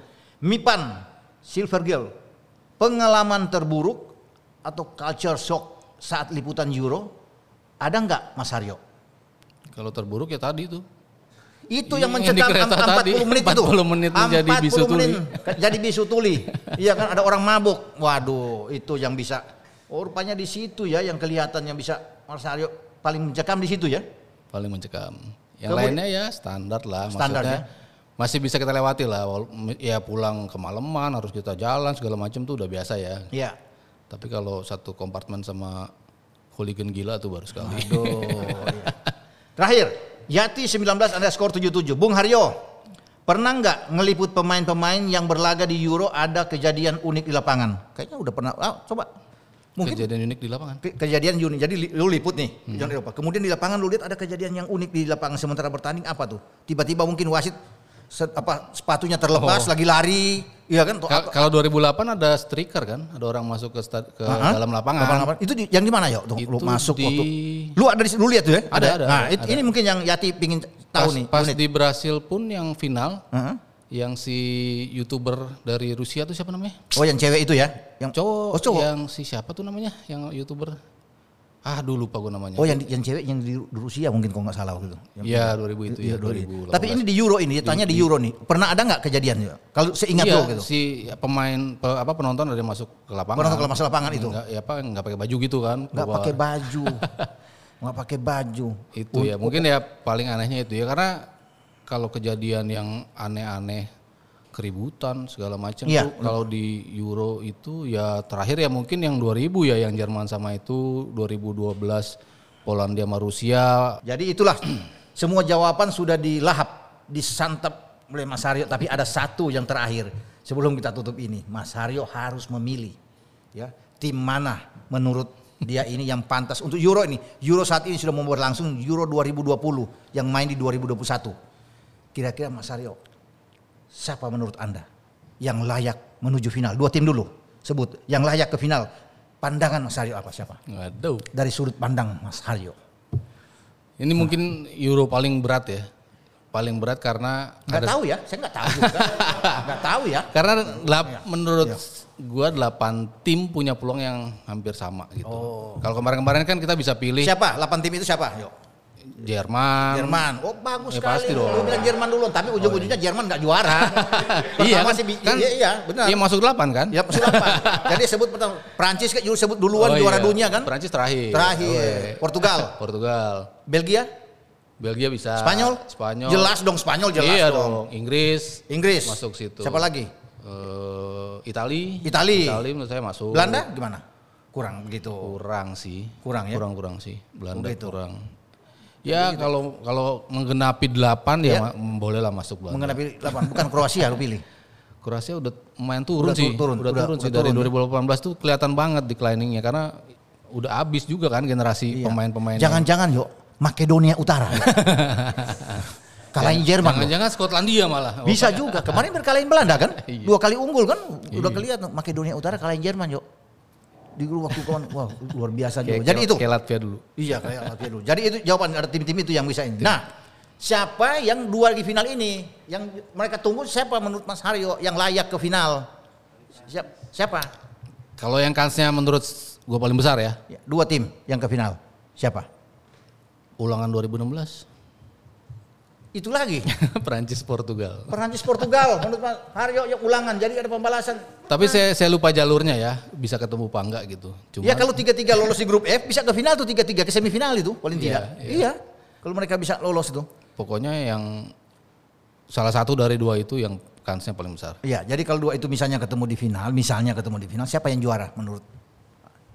Mipan Silvergill pengalaman terburuk atau culture shock saat liputan Euro ada nggak Mas Haryo? Kalau terburuk ya tadi tuh. Itu Iya, yang yang di mencekam kereta 40 tadi, menit itu. 40 menit menjadi 40 bisu tuli. menit jadi bisu tuli. Iya kan ada orang mabuk. Waduh, itu yang bisa. Oh, rupanya di situ ya yang kelihatan yang bisa Mas Aryo paling mencekam di situ ya. Paling mencekam. Yang Kemudian- lainnya ya standar lah. Standar maksudnya ya? Masih bisa kita lewati lah. Ya pulang kemalaman harus kita jalan segala macam tuh udah biasa ya. Iya. Tapi kalau satu kompartemen sama hooligan gila tuh baru sekali. Aduh. iya. Terakhir, Yati 19 underscore 77. Bung Haryo, pernah nggak ngeliput pemain-pemain yang berlaga di Euro ada kejadian unik di lapangan? Kayaknya udah pernah. Ah, coba. Mungkin Kejadian unik di lapangan. Ke- kejadian unik. Jadi li- lu liput nih, Hmm. Eropa. Kemudian di lapangan lu lihat ada kejadian yang unik di lapangan sementara bertanding apa tuh? Tiba-tiba mungkin wasit se- apa sepatunya terlepas Oh. lagi lari, iya kan? Ka- Kalau 2008 ada striker kan, ada orang masuk ke ke dalam lapangan. lapangan. Itu di- yang di mana ya? Tuh, lu Itu masuk di- waktu. Lu ada di lu lihat tuh ya? Ada, ada, Nah, ada, it- ada. ini mungkin yang Yati pingin tahu Pas, nih. pas unit. di Brasil pun yang final, Heeh. yang si youtuber dari Rusia tuh siapa namanya? Oh, yang cewek itu ya? Yang Cowok, Oh, cowok. yang si siapa tuh namanya? Yang youtuber? Ah, dulu lupa gue namanya. Oh, yang yang cewek yang di, Rusia mungkin kalau nggak salah waktu itu. Iya 2000 itu Iya, ya 2000. 2018. Tapi ini di Euro ini, tanya di Euro nih. Pernah ada nggak kejadian ya? Kalau seingat iya, lo gitu. si pemain pe- apa penonton ada masuk ke lapangan. Penonton ke lapangan- lapangan itu? Enggak, ya apa nggak pakai baju gitu kan? Nggak pakai baju. nggak pakai baju. Itu ya mungkin ya paling anehnya itu ya karena kalau kejadian yang aneh-aneh keributan segala macam Iya. tuh kalau di Euro itu ya terakhir ya mungkin yang 2000 ya yang Jerman sama itu 2012 Polandia sama Rusia Jadi itulah semua jawaban sudah dilahap, disantap oleh Mas Haryo. Tapi ada satu yang terakhir sebelum kita tutup ini, Mas Haryo harus memilih ya tim mana menurut dia ini yang pantas untuk Euro ini. Euro saat ini sudah mau berlangsung Euro 2020 yang main di 2021. Kira-kira Mas Aryo, siapa menurut Anda yang layak menuju final? Dua tim dulu, sebut. Yang layak ke final. Pandangan Mas Aryo apa siapa? Waduh. Dari sudut pandang Mas Aryo. Ini mungkin Euro paling berat ya. Paling berat karena Nggak tahu ya, saya nggak tahu juga. nggak tahu ya. karena delap- menurut gua 8 tim punya peluang yang hampir sama gitu. Kalau kemarin-kemarin kan kita bisa pilih Siapa? 8 tim itu siapa? Yuk. Jerman. Jerman. Oh bagus Ya, sekali. pasti dong. Lu bilang Jerman dulu, tapi ujung-ujungnya Jerman nggak juara. Iya kan? sih bi- kan iya, iya, benar. Iya masuk 8 kan? Ya masuk apa? Jadi sebut pertama Prancis kan sebut duluan Oh, juara iya. dunia kan? Prancis terakhir. Terakhir. Portugal, Portugal. Belgia, Belgia bisa. Spanyol. Spanyol. Jelas dong Spanyol jelas iya dong. dong. Inggris. Inggris. Masuk situ. Siapa lagi? Eh, Itali. Itali. Itali menurut saya masuk. Belanda gimana? Kurang begitu. kurang sih. Kurang ya? Kurang kurang sih. Belanda Begitu. kurang. Ya kalau kalau menggenapi 8 ya, Ya. ma- bolehlah masuk Belanda. Mengenai 8 bukan Kroasia lu pilih. Kroasia udah main turun Udah sih. turun, udah, udah- turun udah sih dari turun. 2018 tuh kelihatan banget decliningnya karena udah habis juga kan generasi Iya. pemain-pemain. Jangan-jangan yuk Makedonia Utara. Kalahin Jerman. loh. Jangan-jangan Skotlandia malah. Bisa juga. Kemarin berkalahin Belanda kan? Iya. Dua kali unggul kan? Udah kelihatan Makedonia Utara kalahin Jerman yuk. Di grup waktu kawan, wah luar biasa juga. Jadi itu. Kayak Latvia dulu. Iya kayak Latvia dulu. Jadi itu jawaban ada tim-tim itu yang bisa ini. Nah, siapa yang dua di final ini? Yang mereka tunggu siapa menurut Mas Haryo yang layak ke final? Siap, siapa? Kalau yang kansnya menurut gue paling besar ya, Ya, Dua tim yang ke final. Siapa? ulangan 2016. Itu lagi. Prancis Portugal. Perancis Portugal menurut Mas Haryo yang ulangan. Jadi ada pembalasan. Tapi saya saya lupa jalurnya ya, bisa ketemu apa enggak gitu. Cuma ya kalau tiga-tiga lolos di grup F bisa ke final tuh tiga-tiga ke semifinal itu paling Iya, tidak. iya. Iya. Kalau mereka bisa lolos itu. pokoknya yang salah satu dari dua itu yang kansnya paling besar. Iya, jadi kalau dua itu misalnya ketemu di final, misalnya ketemu di final, siapa yang juara menurut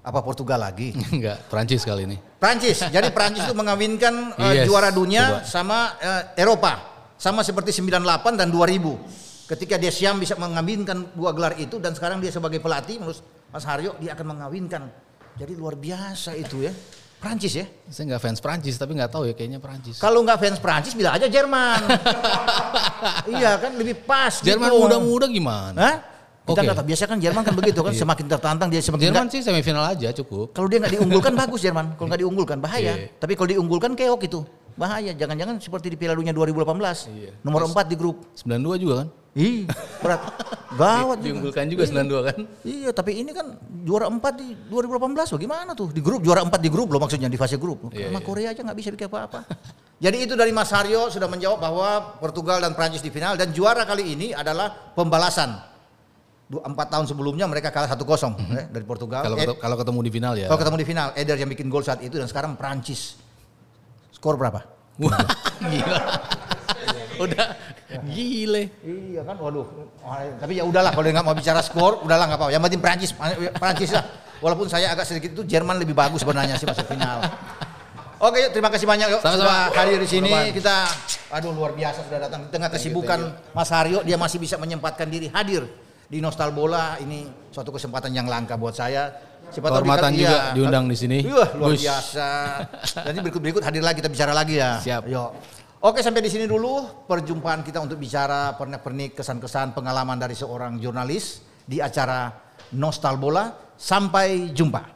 apa Portugal lagi? Enggak, Prancis kali ini. Prancis. Jadi Prancis itu mengawinkan uh, Yes, juara dunia coba. sama uh, Eropa. Sama seperti 98 dan 2000. Ketika dia siam bisa mengawinkan dua gelar itu dan sekarang dia sebagai pelatih menurut Mas Haryo dia akan mengawinkan. Jadi luar biasa itu ya. Prancis ya. Saya nggak fans Prancis tapi nggak tahu ya kayaknya Prancis. Kalau nggak fans Prancis bilang aja Jerman. iya kan lebih pas. Jerman gitu. muda-muda gimana? Hah? Kita nggak tahu. Biasanya kan Jerman kan begitu kan, semakin tertantang dia semakin Jerman sih semifinal aja cukup. Kalau dia nggak diunggulkan bagus Jerman. Kalau nggak diunggulkan bahaya. Iya. Tapi kalau diunggulkan keok itu bahaya. Jangan-jangan seperti di Piala Dunia 2018. Iya. Nomor 4 di grup. 92 juga kan? Ih, berat. Gawat juga. Diunggulkan juga 92 kan? Iya, tapi ini kan juara 4 di 2018 bagaimana tuh? Di grup juara 4 di grup loh maksudnya di fase grup. Iya, Sama iya. Korea aja nggak bisa bikin apa-apa. Jadi itu dari Mas Haryo sudah menjawab bahwa Portugal dan Prancis di final dan juara kali ini adalah pembalasan. Dua, empat tahun sebelumnya mereka kalah 1-0 ya, dari Portugal. Kalau Eh, ketemu, kalau ketemu di final ya. kalau ketemu di final, Eder yang bikin gol saat itu dan sekarang Prancis. Skor berapa? Wah, gila. Udah gile. Iya kan, waduh. Wah, Tapi ya udahlah kalau nggak mau bicara skor, udahlah nggak apa-apa. Yang penting Prancis, Prancis lah. Walaupun saya agak sedikit itu Jerman lebih bagus sebenarnya sih masuk final. Oke, yuk, terima kasih banyak yuk Sama-sama. hadir di sini. Kita aduh luar biasa sudah datang di tengah kesibukan Mas Haryo dia masih bisa menyempatkan diri hadir di Nostal Bola. Ini suatu kesempatan yang langka buat saya. Siapa Kehormatan dikasih- juga iya. diundang di sini. Iya, luar Gus. biasa. Nanti berikut-berikut hadir lagi kita bicara lagi ya. Siap. Yuk. Oke sampai di sini dulu perjumpaan kita untuk bicara pernik-pernik kesan-kesan pengalaman dari seorang jurnalis di acara Nostal Bola. Sampai jumpa.